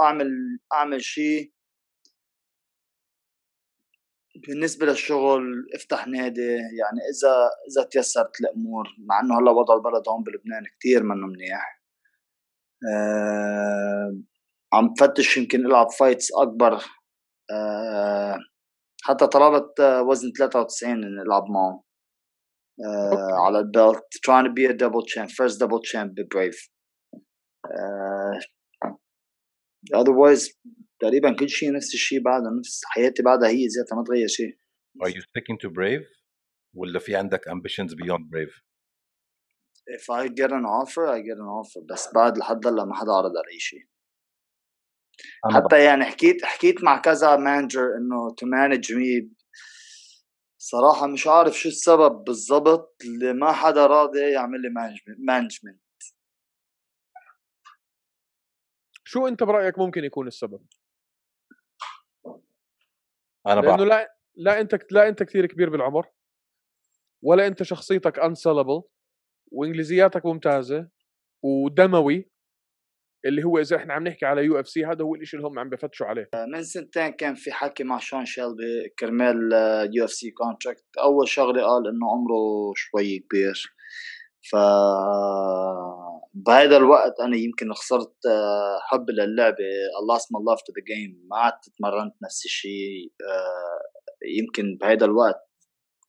أعمل أعمل شيء بالنسبة للشغل افتح نادي يعني إذا إذا تيسرت الأمور مع إنه هلأ وضع البلد هون بلبنان كتير منه منيح. أه عم فتش يمكن إلعب fights أكبر. أه حتى طلبت وزن 93 ألعب معه أه على ال belt trying to be a double champ first double champ ببريف أه otherwise تقريبا كل شيء نفس الشيء بعدها نفس حياتي بعدها هي ذاتها ما تغير شيء Are you sticking to Brave ولا في عندك ambitions beyond Brave؟ If I get an offer I get an offer بس بعد لحد هلا ما حدا عرض علي شيء حتى يعني حكيت حكيت مع كذا manager إنه to manage me صراحة مش عارف شو السبب بالضبط اللي ما حدا راضي يعمل لي management شو أنت برأيك ممكن يكون السبب؟ أنا لأنه لا لا أنت لا أنت كثير كبير بالعمر ولا أنت شخصيتك unsellable وإنجليزياتك ممتازة ودموي اللي هو إذا إحنا عم نحكي على يو إف سي هذا هو الشيء اللي هم عم بفتشوا عليه. من سنتين كان في حكي مع شون شيلبي كرمال يو إف سي contract أول شغلة قال إنه عمره شوي كبير. ف بهذا الوقت أنا يمكن خسرت آه، حب للعبة. الله اسم الله to the gym ما عدت تمرنت نفس الشيء آه، يمكن بهذا الوقت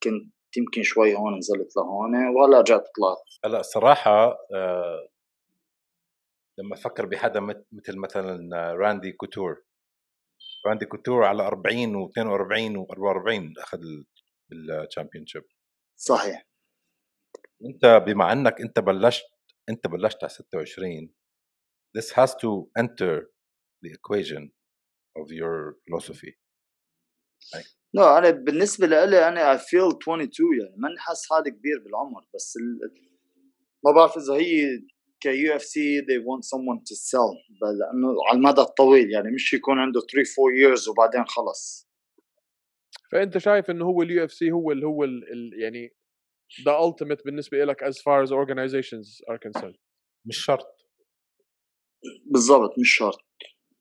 كنت يمكن شوي هون نزلت لهون وهلا رجعت طلعت. هلأ صراحة آه، لما أفكر بحدا مثل مثلا راندي كوتور. راندي كوتور على 40 و42 و44 أخذ ال championship صحيح. أنت بما أنك أنت بلشت أنت بلشت على 26 this has to enter the equation of your philosophy. no no, أنا بالنسبة لي أنا I feel 22 يعني ماني حاسس حالي كبير بالعمر بس ال... ما بعرف إذا هي كيو اف سي they want someone to sell لأنه على المدى الطويل يعني مش يكون عنده 3 4 years وبعدين خلص. فأنت شايف إنه هو اليو اف سي هو اللي هو ال ال يعني the ultimate بالنسبة لك as far as organizations are concerned. مش شرط. بالضبط مش شرط.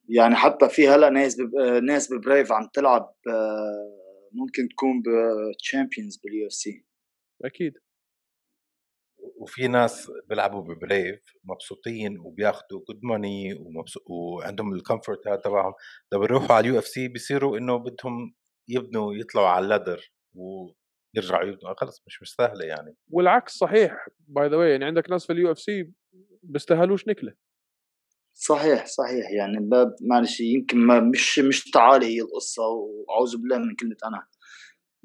يعني حتى في هلأ ناس بب... ناس ببريف عم تلعب ممكن تكون ب champions باليو اف سي أكيد. وفي ناس بيلعبوا ببريف مبسوطين وبياخذوا good money وعندهم ال comfort هذا تبعهم. لما بيروحوا على اليو اف سي بيصيروا إنه بدهم يبنوا يطلعوا على ال ladder ويرجعوا يبنوا خلص مش مستاهله يعني. والعكس صحيح by the يعني عندك ناس في اليو إف سي بيستاهلوش نكلة. صحيح صحيح يعني باب معلش يمكن ما مش مش تعالي هي القصة وأعوذ بالله من كلمة أنا.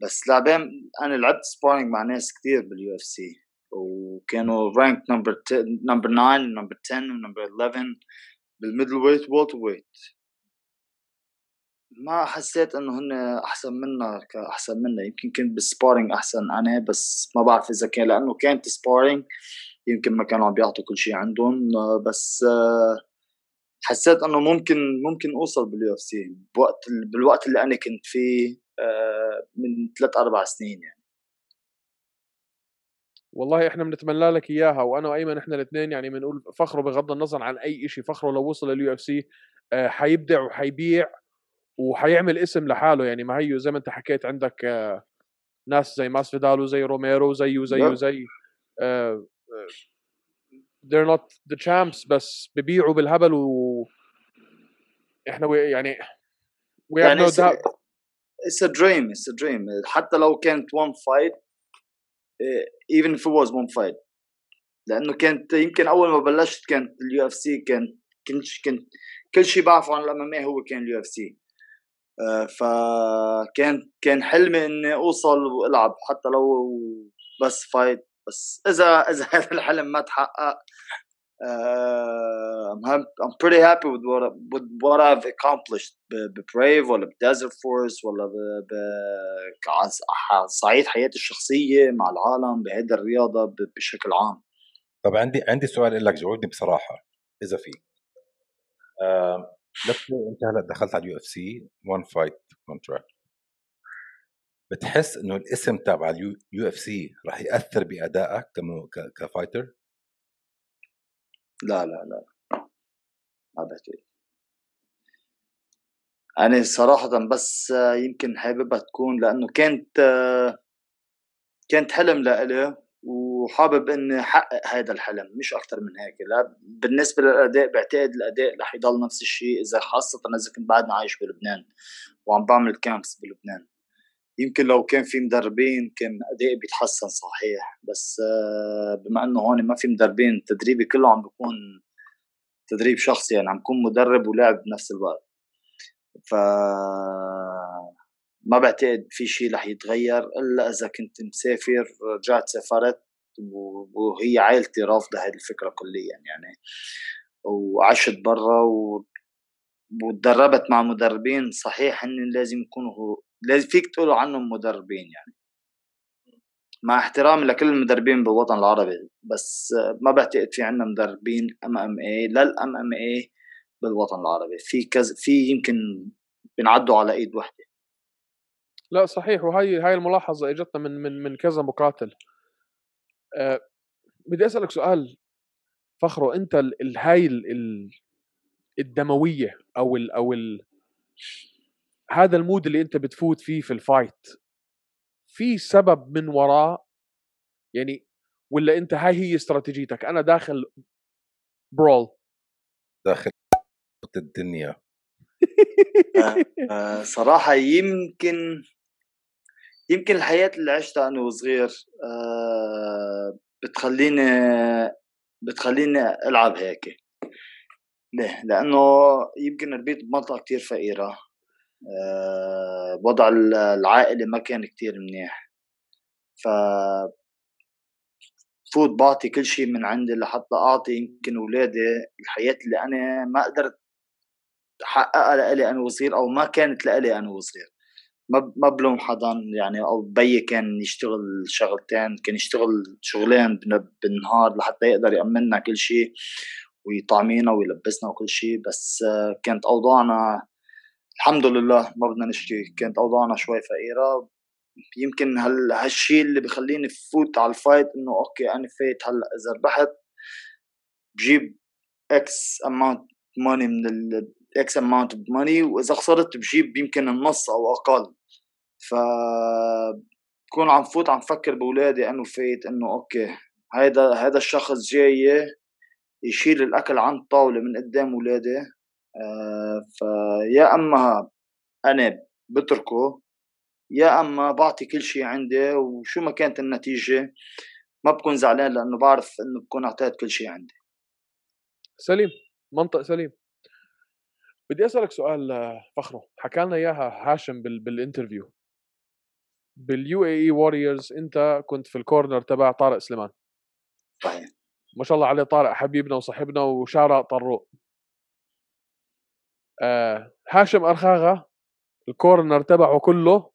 بس لاعبين أنا لعبت sparring مع ناس كثير باليو إف سي وكانوا ranked number نمبر 9 نمبر 10 ونمبر 11 بال middleweight و welterweight ما حسيت إنه هن أحسن منا كأحسن منا يمكن كنت بال sparring أحسن أنا بس ما بعرف إذا كان لأنه كانت sparring يمكن ما كانوا عم بيعطوا كل شيء عندهم. بس حسيت إنه ممكن ممكن أوصل بال UFC بوقت بالوقت اللي أنا كنت فيه آه، من ثلاث أربع سنين يعني. والله إحنا بنتمنى لك إياها وأنا وأيمن إحنا الاثنين يعني بنقول فخرو بغض النظر عن أي شيء فخرو لو وصل لل UFC آه، حيبدع وحيبيع. وحيعمل اسم لحاله يعني ما هي زي ما انت حكيت عندك آه، ناس زي ماسفيدال وزي روميرو زيه وزيه زي they're not the champs بس ببيعوا بالهبل و إحنا يعني we have يعني no doubt. it's a dream it's a dream. حتى لو كانت one fight even if it was one fight. لأنه كانت يمكن أول ما بلشت كانت ال UFC كان كنت كنت كل شيء بعرفه عن ال MMA هو كان ال UFC فكان كان حلمي إني أوصل وألعب حتى لو بس fight بس إذا إذا هذا الحلم ما تحقق uh, I'm, I'm pretty happy with what with what I've accomplished ب Brave ولا ب Desert Force ولا ب, ب صعيد حياتي الشخصية مع العالم بهيدي الرياضة بشكل عام. طب عندي عندي سؤال لك جاوبني بصراحة إذا في. آه انت هلأ دخلت على ال UFC one fight contract بتحس إنه الاسم تبع ال UFC راح يأثر بأدائك ك fighter؟ لا لا لا ما بعتقد أنا صراحة بس يمكن حاببها تكون لأنه كانت كانت حلم لإلي وحابب إني أحقق هذا الحلم مش أكثر من هيك. لا بالنسبة للأداء بعتقد الأداء رح يضل نفس الشيء إذا خاصة إذا كنت بعدنا عايش بلبنان وعم بعمل كامبس بلبنان. يمكن لو كان في مدربين كان أدائي بيتحسن صحيح بس آه، بما إنه هون ما في مدربين تدريبي كله عم بكون تدريب شخصي يعني عم بكون مدرب ولاعب بنفس الوقت. ف ما بعتقد في شيء رح يتغير إلا إذا كنت مسافر رجعت سافرت وهي عائلتي رافضة هذه الفكرة كليا يعني. وعشت برا و... وتدربت مع مدربين صحيح ان لازم يكونوا لازم فيك تقولوا عنهم مدربين يعني. مع احترامي لكل المدربين بالوطن العربي بس ما بعتقد في عندنا مدربين MMA لل MMA بالوطن العربي. في كذا في يمكن بنعدوا على إيد وحدة. لا صحيح وهي هاي الملاحظة إجتنا من من من كذا مقاتل. أه بدي أسألك سؤال فخرو أنت الهاي الدموية أو ال أو ال هذا المود اللي أنت بتفوت فيه في ال fight في سبب من وراه؟ يعني ولا أنت هاي هي استراتيجيتك؟ أنا داخل برول داخل الدنيا. آه، آه، صراحة يمكن يمكن الحياة اللي عشتها أنا وصغير آه، بتخليني بتخليني ألعب هيك. ليه؟ لأنه يمكن ربيت بمنطقة كتير فقيرة وضع العائلة ما كان كتير منيح. ف فوت بعطي كل شيء من عندي لحتى أعطي يمكن أولادي الحياة اللي أنا ما قدرت أحققها لإلي أنا وصغير أو ما كانت لإلي أنا وصغير. ما ما بلوم حدا يعني أو بيي كان يشتغل شغلتين كان يشتغل شغلين بالنهار لحتى يقدر يأمننا كل شيء ويطعمينا ويلبسنا وكل شيء بس آه، كانت أوضاعنا الحمد لله ما بدنا نشكي كانت أوضاعنا شوي فقيرة. يمكن هال هالشيء اللي بخليني فوت على ال fight إنه أوكي أنا فايت هلأ إذا ربحت بجيب X amount money من ال X amount money وإذا خسرت بجيب يمكن النص أو أقل. ف بكون عم فوت عم فكر باولادي إنه فايت إنه أوكي هيدا هذا الشخص جاي يشيل الأكل عن الطاولة من قدام اولادي آه فيا أما أنا بتركه يا أما بعطي كل شيء عندي وشو ما كانت النتيجة ما بكون زعلان لأنه بعرف إنه بكون أعطيت كل شيء عندي. سليم منطق سليم. بدي أسألك سؤال فخرو حكى لنا إياها هاشم بال... بال interview بال UAE Warriors أنت كنت في ال corner تبع طارق سليمان. صحيح. ما شاء الله عليه طارق حبيبنا وصاحبنا وشارع طروق. آه هاشم ارخاغا الكورنر تبعه كله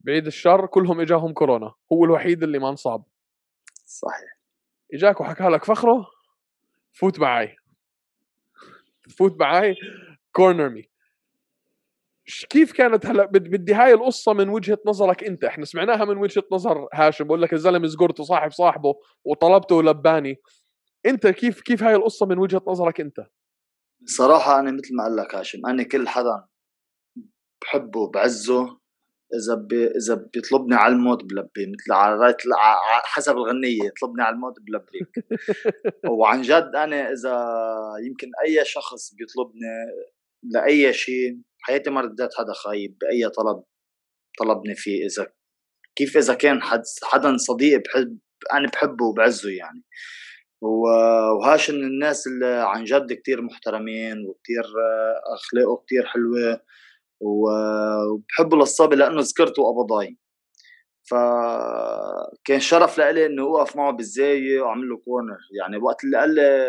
بعيد الشر كلهم إجاهم كورونا هو الوحيد اللي ما انصاب. صحيح. إجاك وحكى لك فخره فوت معي فوت معي كورنر مي كيف كانت هلا بدي هاي القصة من وجهة نظرك أنت؟ إحنا سمعناها من وجهة نظر هاشم بقول لك الزلمة زقرته صاحب صاحبه وطلبته ولباني أنت كيف كيف هاي القصة من وجهة نظرك أنت؟ صراحة أنا مثل ما قال لك هاشم أنا كل حدا بحبه بعزه إذا بي إذا بيطلبني على الموت بلبي مثل على حسب الغنية يطلبني على الموت بلبيك وعن جد أنا إذا يمكن أي شخص بيطلبني لأي شيء حياتي ما رديت حدا خايب بأي طلب طلبني فيه إذا كيف إذا كان حد حدا صديق بحب أنا بحبه وبعزه يعني. وهاش من الناس اللي عن جد كتير محترمين وكتير أخلاقه كتير حلوة وبحبه للصبي لأنه ذكرته قبضاي فكان شرف لإلي إنه أوقف معه بالزاوية وأعمل له كورنر يعني وقت اللي قال لي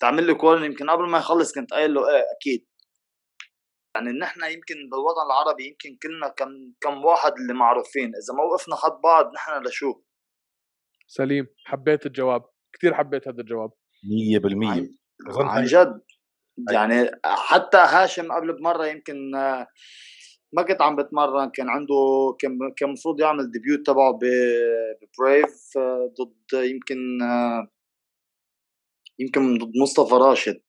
تعمل لي كورنر يمكن قبل ما يخلص كنت قايل له إيه أكيد. يعني نحن يمكن بالوطن العربي يمكن كلنا كم كم واحد اللي معروفين. إذا ما وقفنا حد بعض نحن لشو سليم حبيت الجواب. كثير حبيت هذا الجواب. 100% عن جد. يعني حتى هاشم قبل بمرة يمكن ما كنت عم بتمرن كان عنده كان كان المفروض يعمل ديبيوت تبعه ببريف ضد يمكن يمكن ضد مصطفى راشد.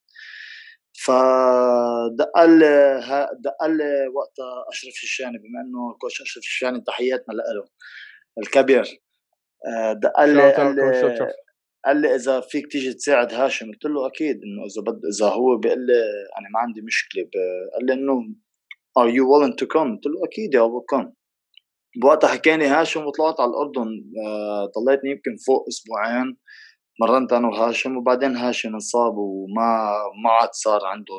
فدق لي دق لي وقتها أشرف الشيشاني بما إنه ال coach أشرف الشيشاني تحياتنا له الكبير دق لي قال لي إذا فيك تيجي تساعد هاشم. قلت له أكيد إنه إذا بد إذا هو بيقول لي أنا ما عندي مشكلة قال لي إنه are you willing to come قلت له أكيد يا أبو كم بوقتها حكاني هاشم وطلعت على الأردن آه، ضليتني يمكن فوق أسبوعين. مرنت أنا وهاشم وبعدين هاشم انصاب وما ما عاد صار عنده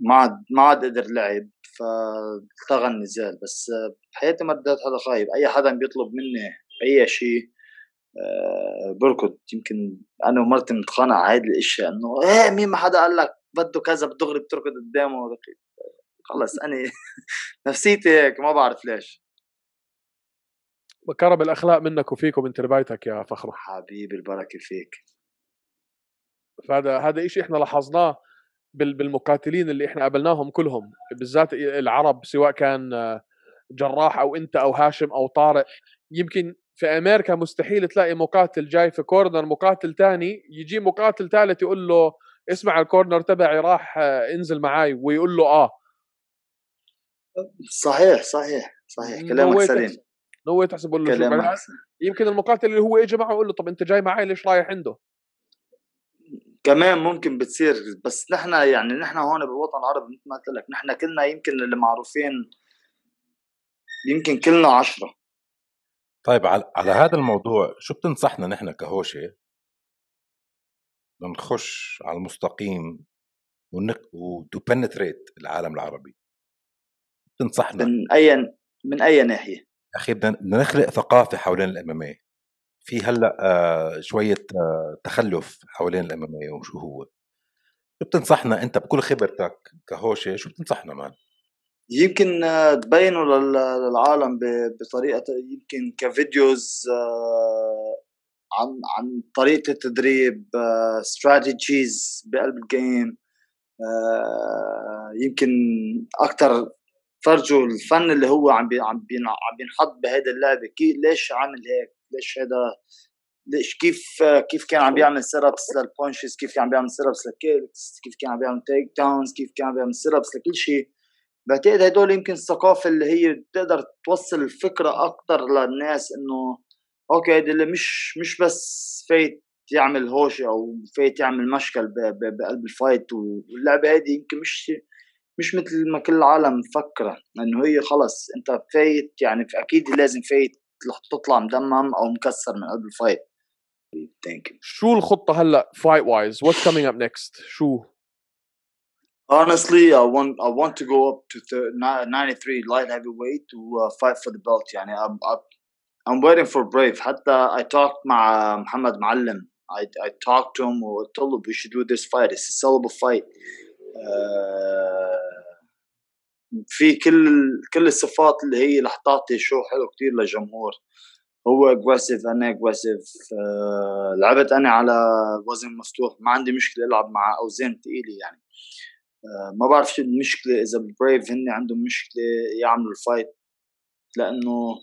ما عاد ما عاد قدر لعب فالتغى النزال. بس بحياتي ما اديت حدا خايب. أي حدا بيطلب مني أي شيء آه، بركض. يمكن أنا ومرتي متخانق هيدي الأشياء إنه إيه مين ما حدا قال لك بده كذا بدغري بتركض قدامه. خلص أنا نفسيتي هيك ما بعرف ليش. بكرم الأخلاق منك وفيك ومن تربايتك يا فخرو حبيبي البركة فيك. فهذا هذا شيء إحنا لاحظناه بالمقاتلين اللي إحنا قابلناهم كلهم بالذات العرب سواء كان جراح أو أنت أو هاشم أو طارق. يمكن في أمريكا مستحيل تلاقي مقاتل جاي في كورنر مقاتل تاني يجي مقاتل ثالث يقول له اسمع الكورنر تبعي راح انزل معاي ويقول له آه. صحيح صحيح صحيح كلامك سليم. نو تحسب له شو يمكن المقاتل اللي هو اجى معه يقول له طب أنت جاي معي ليش رايح عنده؟ كمان ممكن بتصير بس نحن يعني نحن هون بالوطن العربي مثل ما قلت لك نحن كلنا يمكن اللي معروفين يمكن كلنا عشرة. طيب على, على هذا الموضوع شو بتنصحنا نحن كهوشة؟ نخش على المستقيم ونك وتو بنتريت العالم العربي. بتنصحنا؟ من أي من أي ناحية؟ أخي بدنا نخلق ثقافة حوالين الإم في هلأ آه شوية آه تخلف حوالين الإم وشو هو. شو بتنصحنا أنت بكل خبرتك كهوشة شو بتنصحنا مان يمكن آه، تبينوا للعالم بطريقة يمكن كفيديوز عن عن طريقة التدريب استراتيجيز بقلب الجيم يمكن أكثر فرجوا الفن اللي هو عم عم عم بينحط بهيدي اللعبة. كيف ليش عامل هيك؟ ليش هذا ليش كيف كيف كان عم بيعمل سيرابس للبونشز كيف كان عم بيعمل سيرابس للكيكس كيف كان عم بيعمل تيك داونز كيف كان عم بيعمل سيرابس لكل شيء؟ بعتقد هدول يمكن الثقافة اللي هي بتقدر توصل الفكرة أكثر للناس إنه أوكي هيدي اللي مش مش بس فايت يعمل هوشة أو فايت يعمل مشكل بقلب ال fight واللعبة هيدي يمكن مش مش مثل ما كل العالم مفكرة إنه هي خلص أنت فايت يعني أكيد لازم فايت تطلع مدمم أو مكسر من قلب ال fight. شو الخطة هلا fight wise what's coming up next شو Honestly, I want I want to go up to 93 light heavyweight to uh, fight for the belt. يعني I'm, I'm waiting for Brave. حتى I talked مع محمد معلم. I I talked to him وقلت له we should do this fight. It's a sellable fight. Uh, في كل كل الصفات اللي هي رح تعطي شو حلو كتير للجمهور. هو aggressive أنا aggressive آه لعبت أنا على وزن مفتوح ما عندي مشكلة ألعب مع أوزان ثقيله يعني. آه ما بعرف شو المشكلة إذا ال Brave هن عندهم مشكلة يعملوا ال fight لأنه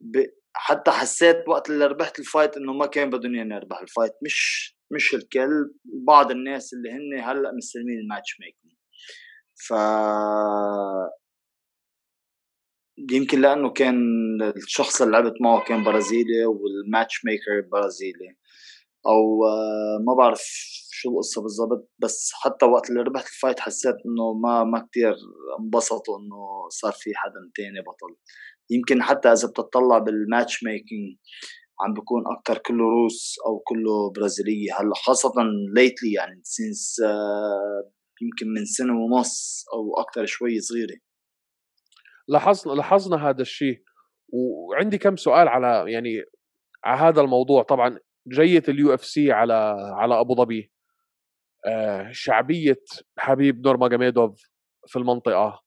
ب... حتى حسيت وقت اللي ربحت ال fight إنه ما كان بدهم اني أربح ال fight مش مش الكل بعض الناس اللي هن هلأ مستلمين ال matchmaking ف يمكن لأنه كان الشخص اللي لعبت معه كان برازيلي وال matchmaker برازيلي. أو آه، ما بعرف شو القصة بالضبط بس حتى وقت اللي ربحت ال fight حسيت إنه ما ما كثير انبسطوا إنه صار في حدا تاني بطل. يمكن حتى إذا بتطلع بال matchmaking عم بيكون أكثر كله روس أو كله برازيلية. هلأ خاصة lately يعني since يمكن من سنة ونص أو أكثر شوي صغيرة. لاحظنا لاحظنا هذا الشيء. وعندي كم سؤال على يعني على هذا الموضوع. طبعا جية ال UFC على على أبو ظبي. آه شعبية حبيب نورماجوميدوف في المنطقة.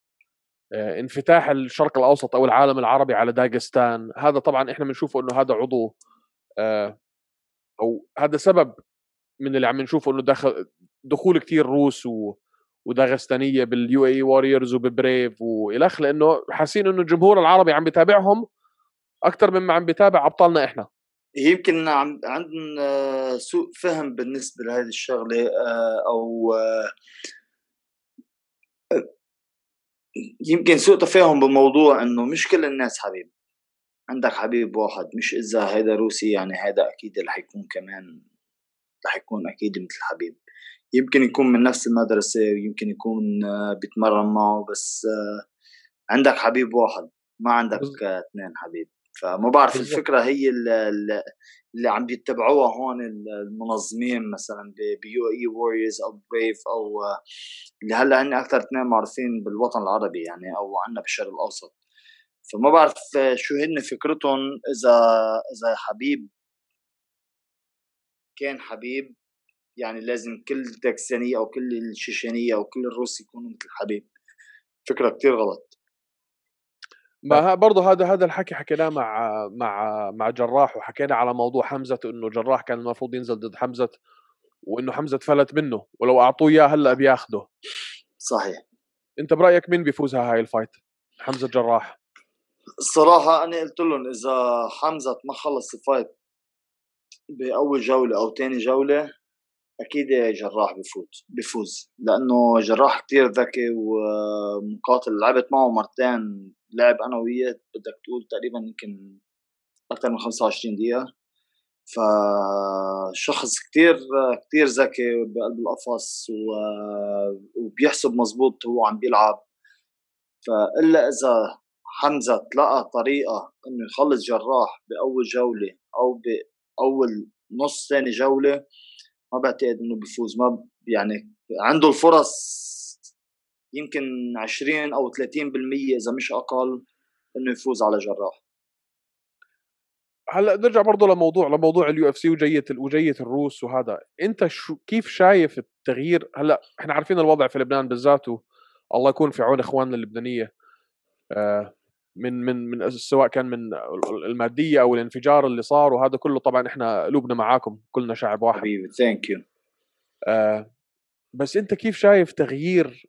آه انفتاح الشرق الأوسط أو العالم العربي على داغستان. هذا طبعا إحنا بنشوفه إنه هذا عضو. آه أو هذا سبب من اللي عم نشوفه إنه دخل دخول كثير روس و وداغستانيه بال UAE Warriors وب Brave والخ لأنه حاسين إنه الجمهور العربي عم بيتابعهم أكثر مما عم بيتابع أبطالنا إحنا. يمكن عم عندنا سوء فهم بالنسبة لهذه الشغلة آه، أو آه، يمكن سوء تفاهم بموضوع إنه مش كل الناس حبيب عندك حبيب واحد مش إذا هذا روسي يعني هذا أكيد رح يكون كمان رح يكون أكيد مثل حبيب. يمكن يكون من نفس المدرسة ويمكن يكون آه، بيتمرن معه بس آه، عندك حبيب واحد ما عندك اثنين حبيب. فما بعرف الفكرة هي اللي, اللي عم بيتبعوها هون المنظمين مثلا ب UAE Warriors أو Brave أو آه، اللي هلأ هن أكثر اثنين معروفين بالوطن العربي يعني أو عندنا بالشرق الأوسط. فما بعرف شو هن فكرتهم إذا إذا حبيب كان حبيب يعني لازم كل داكستانية أو كل الشيشانية أو كل الروس يكونوا مثل حبيب فكرة كتير غلط. ما برضه هذا هذا الحكي حكيناه مع مع مع جراح وحكينا على موضوع حمزة إنه جراح كان المفروض ينزل ضد حمزة وإنه حمزة فلت منه ولو أعطوه إياه هلأ بياخده. صحيح. أنت برأيك مين بيفوز هاي ال fight؟ حمزة جراح. الصراحه أنا قلت لهم إذا حمزة ما خلص ال fight بأول جولة أو ثاني جولة أكيد جراح بفوت بفوز. لأنه جراح كتير ذكي ومقاتل لعبت معه مرتين لعب أنا وياه بدك تقول تقريبا يمكن أكثر من 25 دقيقة. فشخص كتير كتير ذكي بقلب القفص وبيحسب مزبوط هو عم بيلعب. فإلا إذا حمزة لقى طريقة إنه يخلص جراح بأول جولة أو باول نص ثاني جولة ما بعتقد إنه بيفوز ما يعني عنده الفرص يمكن 20 أو 30% إذا مش أقل إنه يفوز على جراح. هلأ نرجع برضه لموضوع لموضوع ال UFC وجيه وجية الروس وهذا. أنت شو كيف شايف التغيير؟ هلأ إحنا عارفين الوضع في لبنان بالذات الله يكون في عون إخواننا اللبنانية. آه، من من من سواء كان من المادية أو الانفجار اللي صار وهذا كله طبعا إحنا قلوبنا معاكم كلنا شعب واحد. حبيبي thank you آه بس أنت كيف شايف تغيير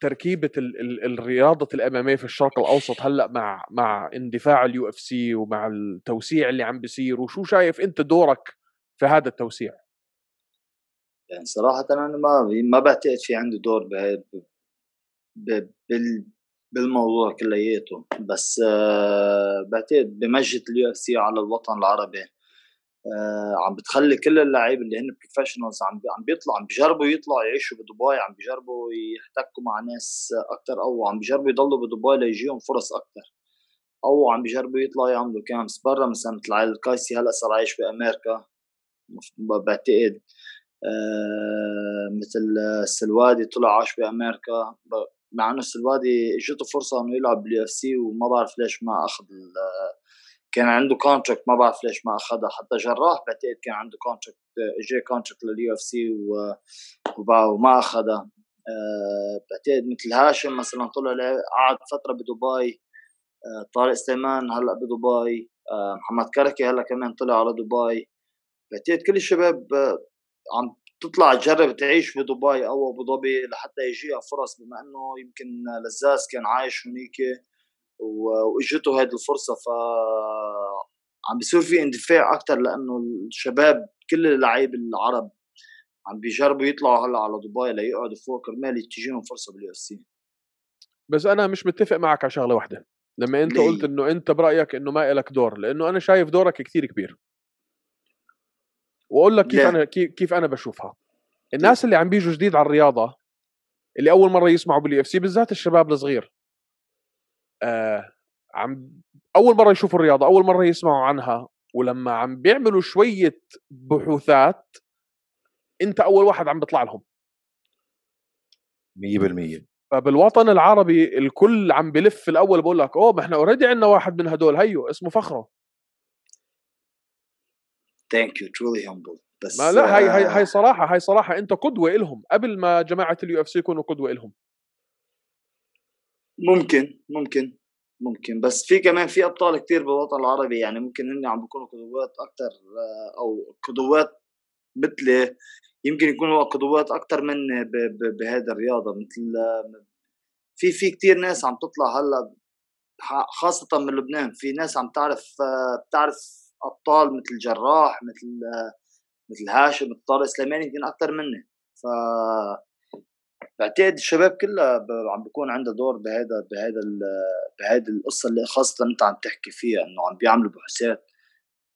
تركيبة ال ال الرياضة ال MMA في الشرق الأوسط هلأ مع مع اندفاع ال UFC ومع التوسيع اللي عم بيصير؟ وشو شايف أنت دورك في هذا التوسيع؟ يعني صراحة أنا ما ما بعتقد في عندي دور بال بالموضوع كلياته. بس آه، بعتقد بمجية ال UFC على الوطن العربي آه، عم بتخلي كل اللعيبه اللي هن professionals عم عم بيطلعوا عم بيجربوا يطلعوا يعيشوا بدبي عم بيجربوا يحتكوا مع ناس أكثر أو عم بيجربوا يضلوا بدبي ليجيهم فرص أكثر أو عم بيجربوا يطلعوا يعملوا camps برا مثلا مثل عائله الكايسي هلأ صار عايش بأمريكا بعتقد آه مثل السلوادي طلع عاش بأمريكا مع إنه السلوادي اجته فرصة إنه يلعب بال UFC وما بعرف ليش ما أخذ كان عنده contract ما بعرف ليش ما أخذها. حتى جراح بعتقد كان عنده contract اجى contract لل UFC وما أخذها. أه بعتقد مثل هاشم مثلا طلع قعد فترة بدبي. أه طارق سليمان هلأ بدبي. أه محمد كركي هلأ كمان طلع على دبي. بعتقد كل الشباب آه، عم تطلع تجرب تعيش بدبي أو أبو ظبي لحتى يجيها فرص بما إنه يمكن لزاز كان عايش هنيك وإجته هذه الفرصة ف عم بيصير في اندفاع أكثر لأنه الشباب كل اللعيبة العرب عم بيجربوا يطلعوا هلأ على دبي ليقعدوا فوق كرمال تجيهم فرصة بال UFC بس أنا مش متفق معك على شغلة واحدة لما أنت ليه؟ قلت إنه أنت برأيك إنه ما لك دور لأنه أنا شايف دورك كثير كبير وأقول لك كيف ليه؟ أنا كيف أنا بشوفها. الناس اللي عم بيجوا جديد على الرياضة اللي أول مرة يسمعوا بال UFC بالذات الشباب الصغير. آه عم أول مرة يشوفوا الرياضة أول مرة يسمعوا عنها. ولما عم بيعملوا شوية بحوثات أنت أول واحد عم بيطلع لهم. 100% فبالوطن العربي الكل عم بلف الأول بقول لك أوه ما إحنا already عندنا واحد من هدول هيو اسمه فخرة. Thank you truly humble بس ما لا هاي هاي هاي صراحة هاي صراحة أنت قدوة لهم قبل ما جماعة ال UFC يكونوا قدوة لهم ممكن ممكن ممكن. بس في كمان في أبطال كتير بالوطن العربي يعني ممكن هن عم بيكونوا قدوات أكثر آه، أو قدوات مثلي يمكن يكونوا قدوات أكثر مني بهذا الرياضة. مثل في في كثير ناس عم تطلع هلأ خاصة من لبنان. في ناس عم تعرف آه، بتعرف أبطال مثل جراح مثل مثل هاشم مثل طارق سليماني يمكن أكثر مني. ف بعتقد الشباب كلها عم بيكون عندها دور بهذا بهذا بهذه القصة اللي خاصة أنت عم تحكي فيها إنه عم بيعملوا بحوثات.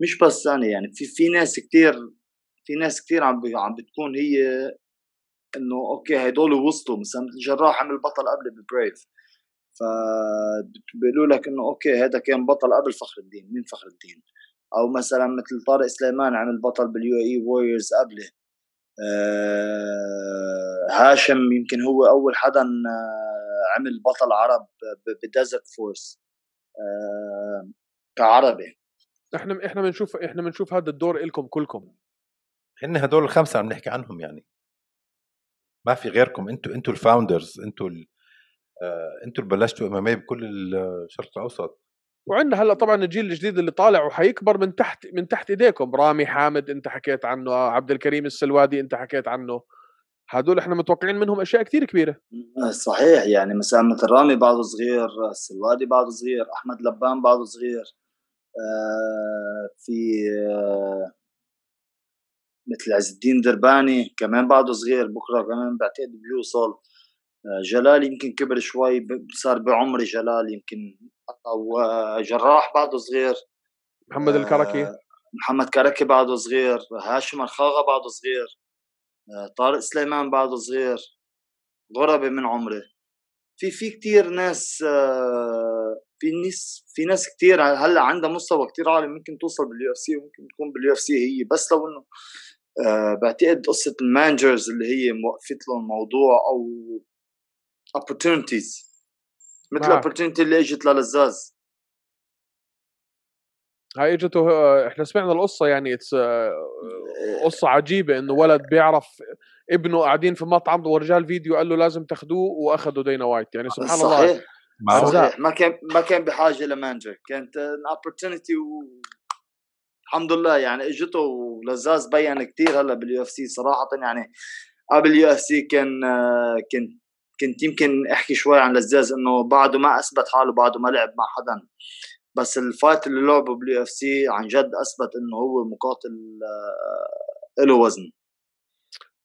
مش بس أنا يعني في في ناس كثير في ناس كثير عم عم بتكون هي إنه أوكي هدول وصلوا مثلا الجراح عمل بطل قبل ببريف فبيقولوا لك إنه أوكي هذا كان بطل قبل فخر الدين. مين فخر الدين؟ أو مثلا مثل طارق سليمان عمل بطل بال UAE Warriors قبله. آه، هاشم يمكن هو أول حدا آه، عمل بطل عرب ب Desert Force آه، كعربي. إحنا إحنا بنشوف إحنا بنشوف هذا الدور لكم كلكم. هن هدول الخمسة عم نحكي عنهم يعني. ما في غيركم. أنتوا أنتوا الفاوندرز أنتوا أنتوا اللي بلشتوا امامي بكل الشرق الأوسط. وعندنا هلأ طبعا الجيل الجديد اللي طالع وحيكبر من تحت من تحت إيديكم. رامي حامد أنت حكيت عنه. عبد الكريم السلوادي أنت حكيت عنه. هدول إحنا متوقعين منهم أشياء كثير كبيرة. صحيح. يعني مثلا مثل رامي بعده صغير السلوادي بعده صغير أحمد لبان بعده صغير. آه في آه مثل عز الدين درباني كمان بعده صغير. بكرة كمان بعتقد بيوصل آه جلال يمكن كبر شوي صار بعمري جلال يمكن أو جراح بعده صغير محمد الكركي؟ آه، محمد كركي بعده صغير هاشم الخاغة بعده صغير آه، طارق سليمان بعده صغير غربي من عمري. في في كثير ناس آه، في ناس في ناس كثير هلأ عندها مستوى كثير عالي ممكن توصل بال UFC وممكن تكون بال UFC هي بس لو إنه بعتقد قصة ال managers اللي هي موقفت لهم الموضوع أو opportunities. مثل ال opportunity اللي اجت للزاز. هاي اجته إحنا سمعنا القصة يعني it's قصة عجيبة إنه ولد بيعرف ابنه قاعدين في مطعم ورجال فيديو قال له لازم تاخذوه وأخذوا دينا وايت. يعني سبحان صحيح. الله. صحيح. ما كان ما كان بحاجة ل manager كانت ان و الحمد لله يعني اجته ولزاز بين كثير هلأ بال UFC صراحة يعني قبل ال UFC كان آه، كنت كنت يمكن أحكي شوي عن لزاز إنه بعده ما أثبت حاله بعده ما لعب مع حدا. بس ال fight اللي لعبه بال UFC عن جد أثبت إنه هو مقاتل آه، له وزن.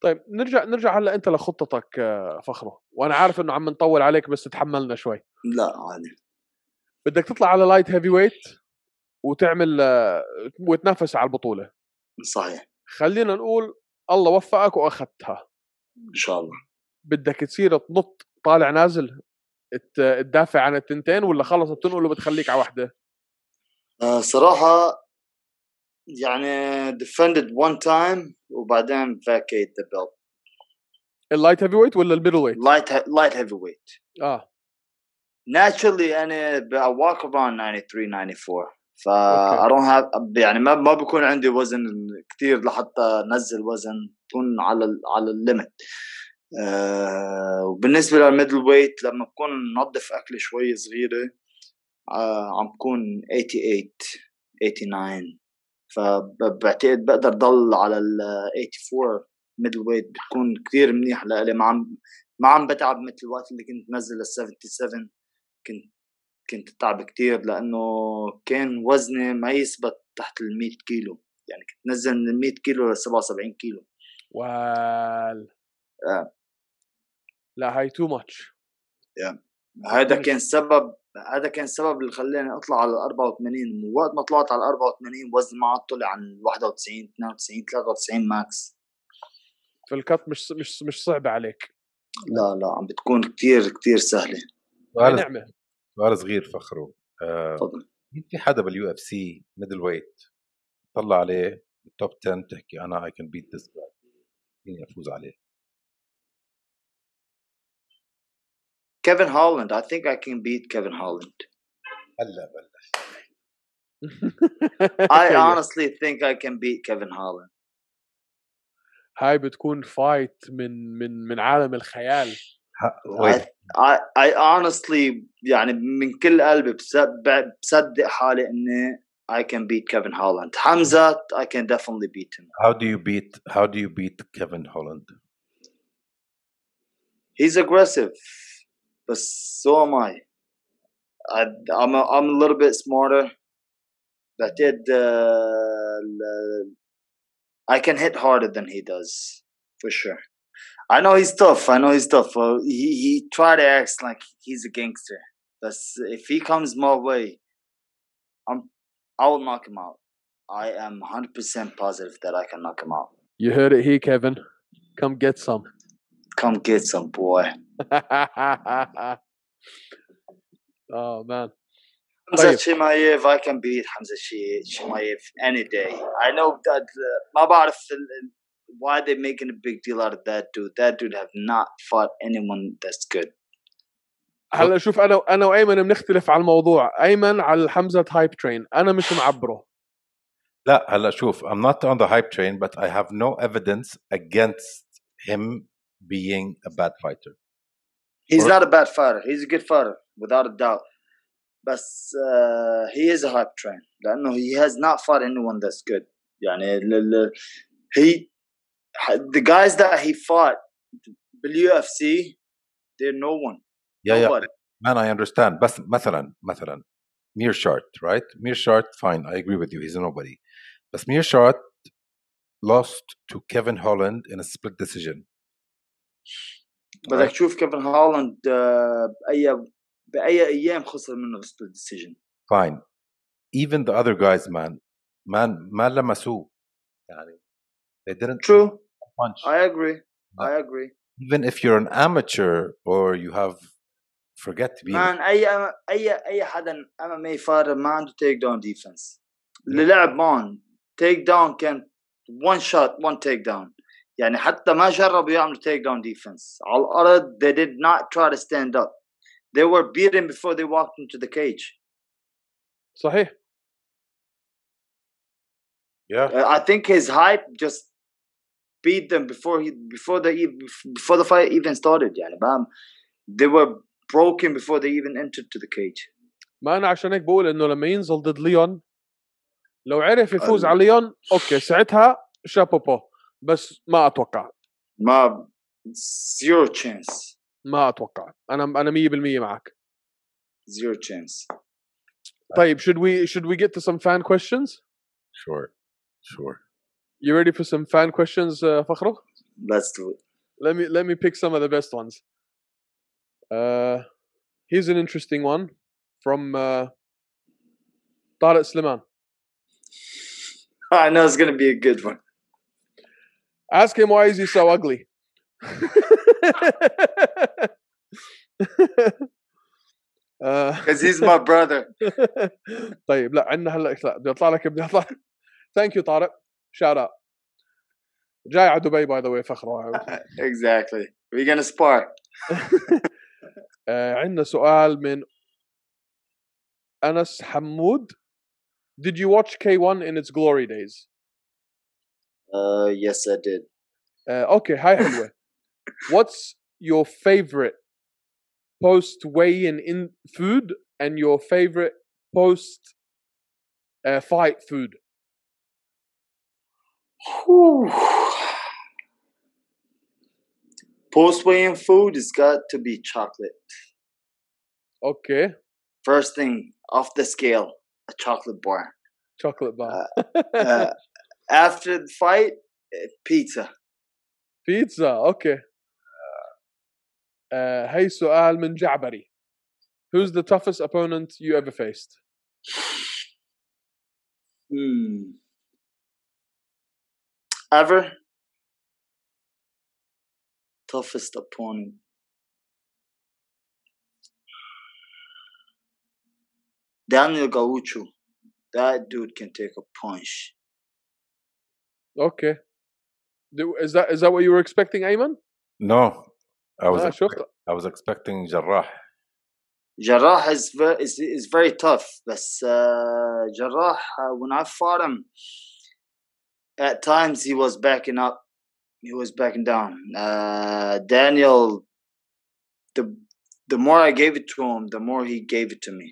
طيب نرجع نرجع هلأ أنت لخطتك آه، فخره وأنا عارف إنه عم نطول عليك بس تحملنا شوي. لا عادي. بدك تطلع على light heavyweight وتعمل آه، وتنافس على البطولة. صحيح. خلينا نقول الله وفقك وأخذتها. إن شاء الله. بدك تصير تنط طالع نازل تدافع عن التنتين ولا خلص بتنقل وبتخليك على واحدة آه، صراحة يعني defended one time وبعدين vacate the belt. ال light heavyweight ولا ال middleweight light light heavyweight. آه. Naturally أنا I walk around 93 94 ف أوكي. I don't have يعني ما ما بكون عندي وزن كثير لحتى نزل وزن تكون على على ال limit آه وبالنسبة لل middleweight لما بكون نظف اكل شوي صغيرة آه عم بكون 88 89 فبعتقد بقدر ضل على ال 84 middleweight بتكون كثير منيح لإلي. ما عم ما عم بتعب مثل الوقت اللي كنت نزل ال 77 كنت كنت اتعب كثير لأنه كان وزني ما يثبت تحت ال 100 كيلو. يعني كنت نزل من 100 كيلو ل 77 كيلو. وال آه. لا هاي too much هذا. كان سبب هذا كان السبب اللي خلاني أطلع على ال 84 من وقت ما طلعت على ال 84 وزني ما عاد طلع عن 91 92 93 max فال cut مش مش مش صعبة عليك. لا لا عم بتكون كتير كتير سهلة. سؤال نعمة. سؤال صغير فخره آه، تفضل. مين في حدا بال UFC middleweight طلع عليه بال top 10 تحكي أنا I can beat this guy مين يفوز عليه؟ كيفن هولاند I think I can beat كيفن هولاند هلا بلش I honestly think I can beat كيفن هولاند هاي بتكون فايت من من من عالم الخيال I, ويت I, I honestly يعني من كل قلبي بصدق, بصدق حالي اني I can beat كيفن هولاند حمزة I can definitely beat him how do you beat how do you beat Kevin Holland he's aggressive but so am I I I'm a, I'm a little bit smarter بعتقد uh, ال- I can hit harder than he does for sure I know he's tough I know he's tough uh, he, he try to act like he's a gangster but if he comes my way I'm I will knock him out I am 100% positive that I can knock him out You heard it here, Kevin. Come get some. come get some boy oh man. Hamza طيب. Chimaev I can beat Hamza Shi- Chimaev any day I know that uh, ما بعرف ال- ال- why they making a big deal out of that dude that dude have not fought anyone that's good هلا شوف انا انا وايمن بنختلف على الموضوع، ايمن على حمزه هايب ترين، انا مش معبره. لا هلا شوف I'm not on the hype train but I have no evidence against him being a bad fighter he's Or- not a bad fighter he's a good fighter without a doubt بس uh, he is a hype train لأنه he has not fought anyone that's good يعني ال- ال- he the guys that he fought بالUFC they're no one yeah yeah nobody man I understand بس مثلا مثلا Mir Shart right Mir Shart fine I agree with you he's a nobody بس Mir Shart lost to Kevin Holland in a split decision بدك تشوف كيفن هولاند آه، باي بأي أيام خسر منه ب split decision fine. Even the other guys man. Man ما لمسوه يعني they didn't True. punch. I agree. I agree. even if you're an amateur or you have forget to be مان أي اي أي حدا MMA fighter ما عنده takedown defense اللي لعب مان تيك داون كان one shot one take down. يعني حتى ما جربوا يعملوا take down defense على الارض they did not try to stand up they were beaten before they walked into the cage صحيح yeah Uh, I think his hype just beat them before he before the e- before the fight even started يعني فاهم they were broken before they even entered to the cage. ما انا عشان هيك بقول انه لما ينزل ضد ليون لو عرف يفوز ال- على ليون اوكي ساعتها شابوبو بس ما اتوقع ما zero chance. ما اتوقع انا انا 100% معك Zero chance. طيب should we should we get to some fan questions sure sure you ready for some fan questions uh, فخرو Let's do it. let me let me pick some of the best ones uh here's an interesting one from uh طارق سليمان I know it's gonna be a good one. Ask him why is he so ugly. آه، Because he's my brother. طيب لا عندنا هلأ لا بدي أطلع لك بدي أطلع ثانك يو طارق شاوت اوت جاي على دبي باي ذا واي فخر exactly. We're gonna spar. آه، عندنا سؤال من أنس حمود Did you watch K1 in its glory days? Uh, yes, I did. Uh, okay, hi Halwa. What's your favorite post weigh-in in food and your favorite post uh, fight food? Post weigh-in food has got to be chocolate. Okay. First thing off the scale, a chocolate bar. Chocolate bar. Uh, uh, after the fight, uh, pizza. Pizza. Okay. Uh, هي سؤال من جعبري. Who's the toughest opponent you ever faced? Hmm. Ever? Toughest opponent. Daniel Gaucho. That dude can take a punch. Okay. Do, is that is that what you were expecting, Ayman? no I was آه expect- شفت I was expecting جراح Jarrah is very is, is very tough, but uh, Jarrah uh, when I fought him, at times he was backing up, he was backing down. Uh, Daniel, the the more I gave it to him, the more he gave it to me.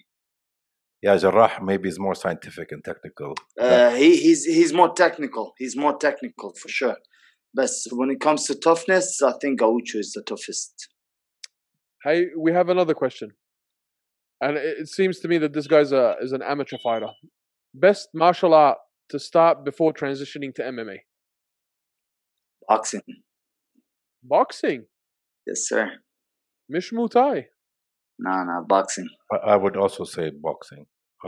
yeah, Jarrah maybe is more scientific and technical. Uh, he, he's he's more technical. He's more technical for sure. But when it comes to toughness, I think Gaucho is the toughest. Hey, we have another question, and it, seems to me that this guy's a is an amateur fighter. Best martial art to start before transitioning to MMA. Boxing. Boxing. Yes, sir. Mish Nah, nah, boxing. I- would also say boxing.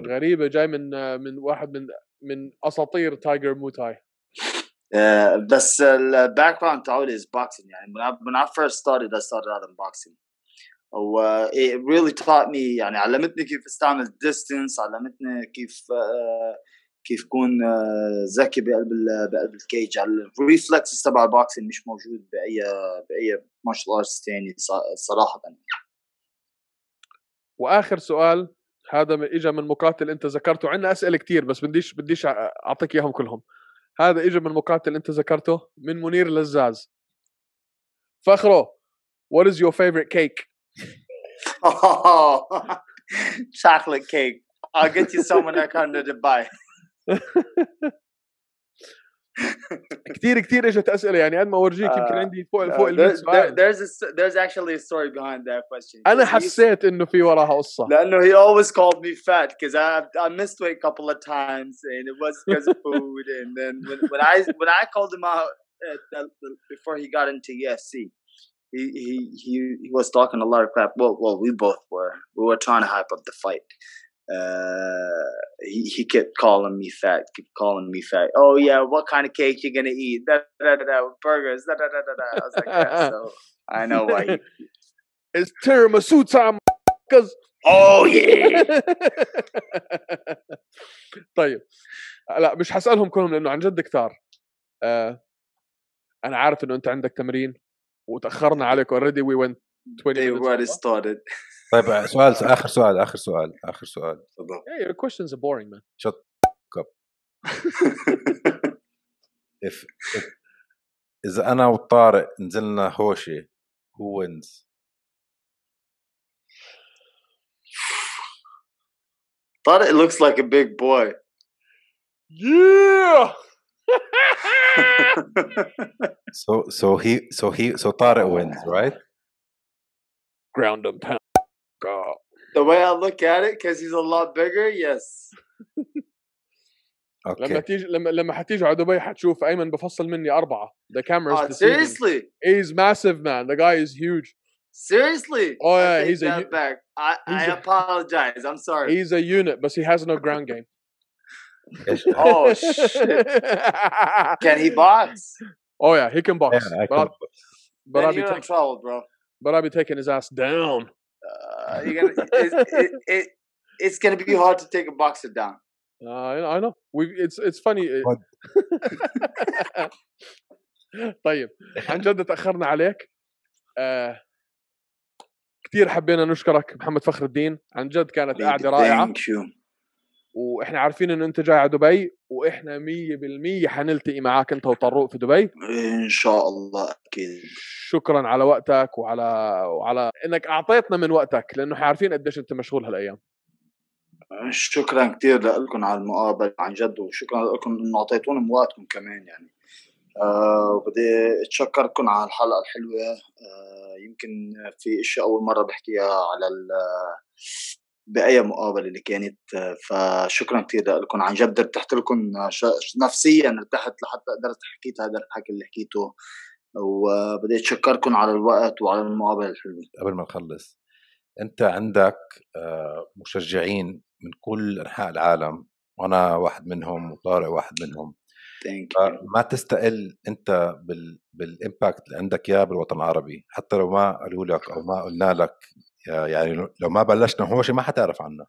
غريبة جاي من من واحد من من أساطير تايجر موتاي. Uh, بس ال background تاعولي is boxing. يعني when I, when I first started I started out in boxing. و uh, it really taught me يعني علمتني كيف أستعمل distance علمتني كيف uh, كيف كون uh, ذكي بقلب بقلب ال cage ال reflexes تبع ال boxing مش موجود بأي بأي martial arts ثاني صراحة. وآخر سؤال هذا اجى من مقاتل أنت ذكرته عندنا أسئلة كتير بس بديش بديش أعطيك إياهم كلهم. هذا اجى من مقاتل أنت ذكرته من منير لزاز. فخرو what is your favorite cake? Chocolate cake. I'll get you some when I come to Dubai. كتير كتير اجت اسئله يعني قد ما اورجيك يمكن آه، عندي فوق Uh, فوق ال 100 there, there, سؤال there's a, s- there's actually a story behind that question. انا 'Cause he used- حسيت انه في وراها قصه لأنه he always called me fat because I I missed weight a couple of times and it was because of food and then when, when I when I called him out uh, the- the- before he got into UFC he, he he he was talking a lot of crap well well we both were we were trying to hype up the fight uh he, he kept calling me fat kept calling me fat oh yeah what kind of cake you gonna eat da, da, da, da, burgers da, da, da, da, da. I was like yeah so I know why he, It's tiramisu time cuz oh yeah طيب لا مش حسألهم كلهم لانه عن جد كتار آه انا عارف انه انت عندك تمرين وتاخرنا عليك اوريدي وي went 20 they minutes already over. started طيب سؤال اخر سؤال اخر سؤال اخر سؤال Yeah, your questions are boring man shut up if, if اذا انا وطارق نزلنا هوشه who wins Thought it looks like a big boy. Yeah. So so he so he so Tariq wins, right? Ground and pound. God. the way I look at it, because he's a lot bigger, yes. لما Okay. تيجي لما لما حتيجي على دبي حتشوف ايمن بفصل مني اربعه the camera is Uh, deceiving. seriously, he's massive man the guy is huge seriously. Oh, I yeah, take he's a that u- back. I, he's I a- apologize. I'm sorry. he's a unit but he has no ground game إيش؟ Oh shit! Can he box? oh yeah he can box Yeah, I but, I'll, can- but Then I'll be you're in taking trouble, bro. but I'll be taking his ass down Uh, you're gonna. It, it, it, it's gonna be hard to take a boxer down. uh, I know- I know we it's it's funny? طيب عن جد تاخرنا عليك آه كثير حبينا نشكرك محمد فخر الدين عن جد كانت قاعدة رائعه Thank you. وإحنا عارفين انه أنت جاي على دبي وإحنا 100% حنلتقي معاك أنت وطروق في دبي. إن شاء الله أكيد. شكرا على وقتك وعلى وعلى إنك أعطيتنا من وقتك لأنه عارفين قديش أنت مشغول هالأيام. شكرا كثير لكم على المقابلة عن جد وشكرا لكم إنه أعطيتونا من وقتكم كمان يعني. آه وبدي اتشكركم على الحلقة الحلوة. آه يمكن في اشياء أول مرة بحكيها على ال- بأي مقابلة اللي كانت فشكرا كثير لكم. عن جد ارتحت لكم نفسيا ارتحت لحتى قدرت حكيت هذا الحكي اللي حكيته وبدي أتشكركم على الوقت وعلى المقابلة الحلوة. قبل ما نخلص أنت عندك آه، مشجعين من كل أنحاء العالم وأنا واحد منهم وطارق واحد منهم. ما تستقل أنت بال بال impact اللي عندك اياه بالوطن العربي حتى لو ما قالوا لك أو ما قلنا لك يعني لو- ما بلشنا هوشة ما حتعرف عنا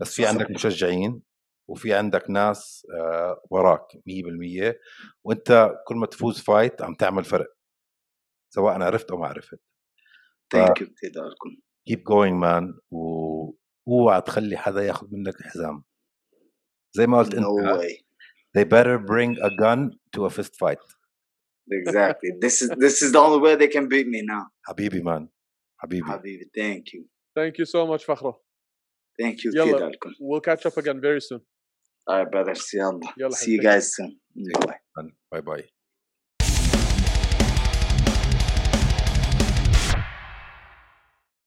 بس في. عندك مشجعين وفي عندك ناس آه، وراك 100% وانت كل ما تفوز فايت عم تعمل فرق سواء عرفت أو ما عرفت thank you keep going man واوعى تخلي حدا ياخذ منك الحزام زي ما قلت No انت way. they better bring a gun to a fist fight Exactly. This is this is the only way they can beat me now. حبيبي مان حبيبي حبيبي. Thank you. Thank you so much فخره Thank you يلا. كثير لكم. we'll catch up again very soon All right, brothers. يلا. يلا See you حبيبي. guys soon. Bye. باي باي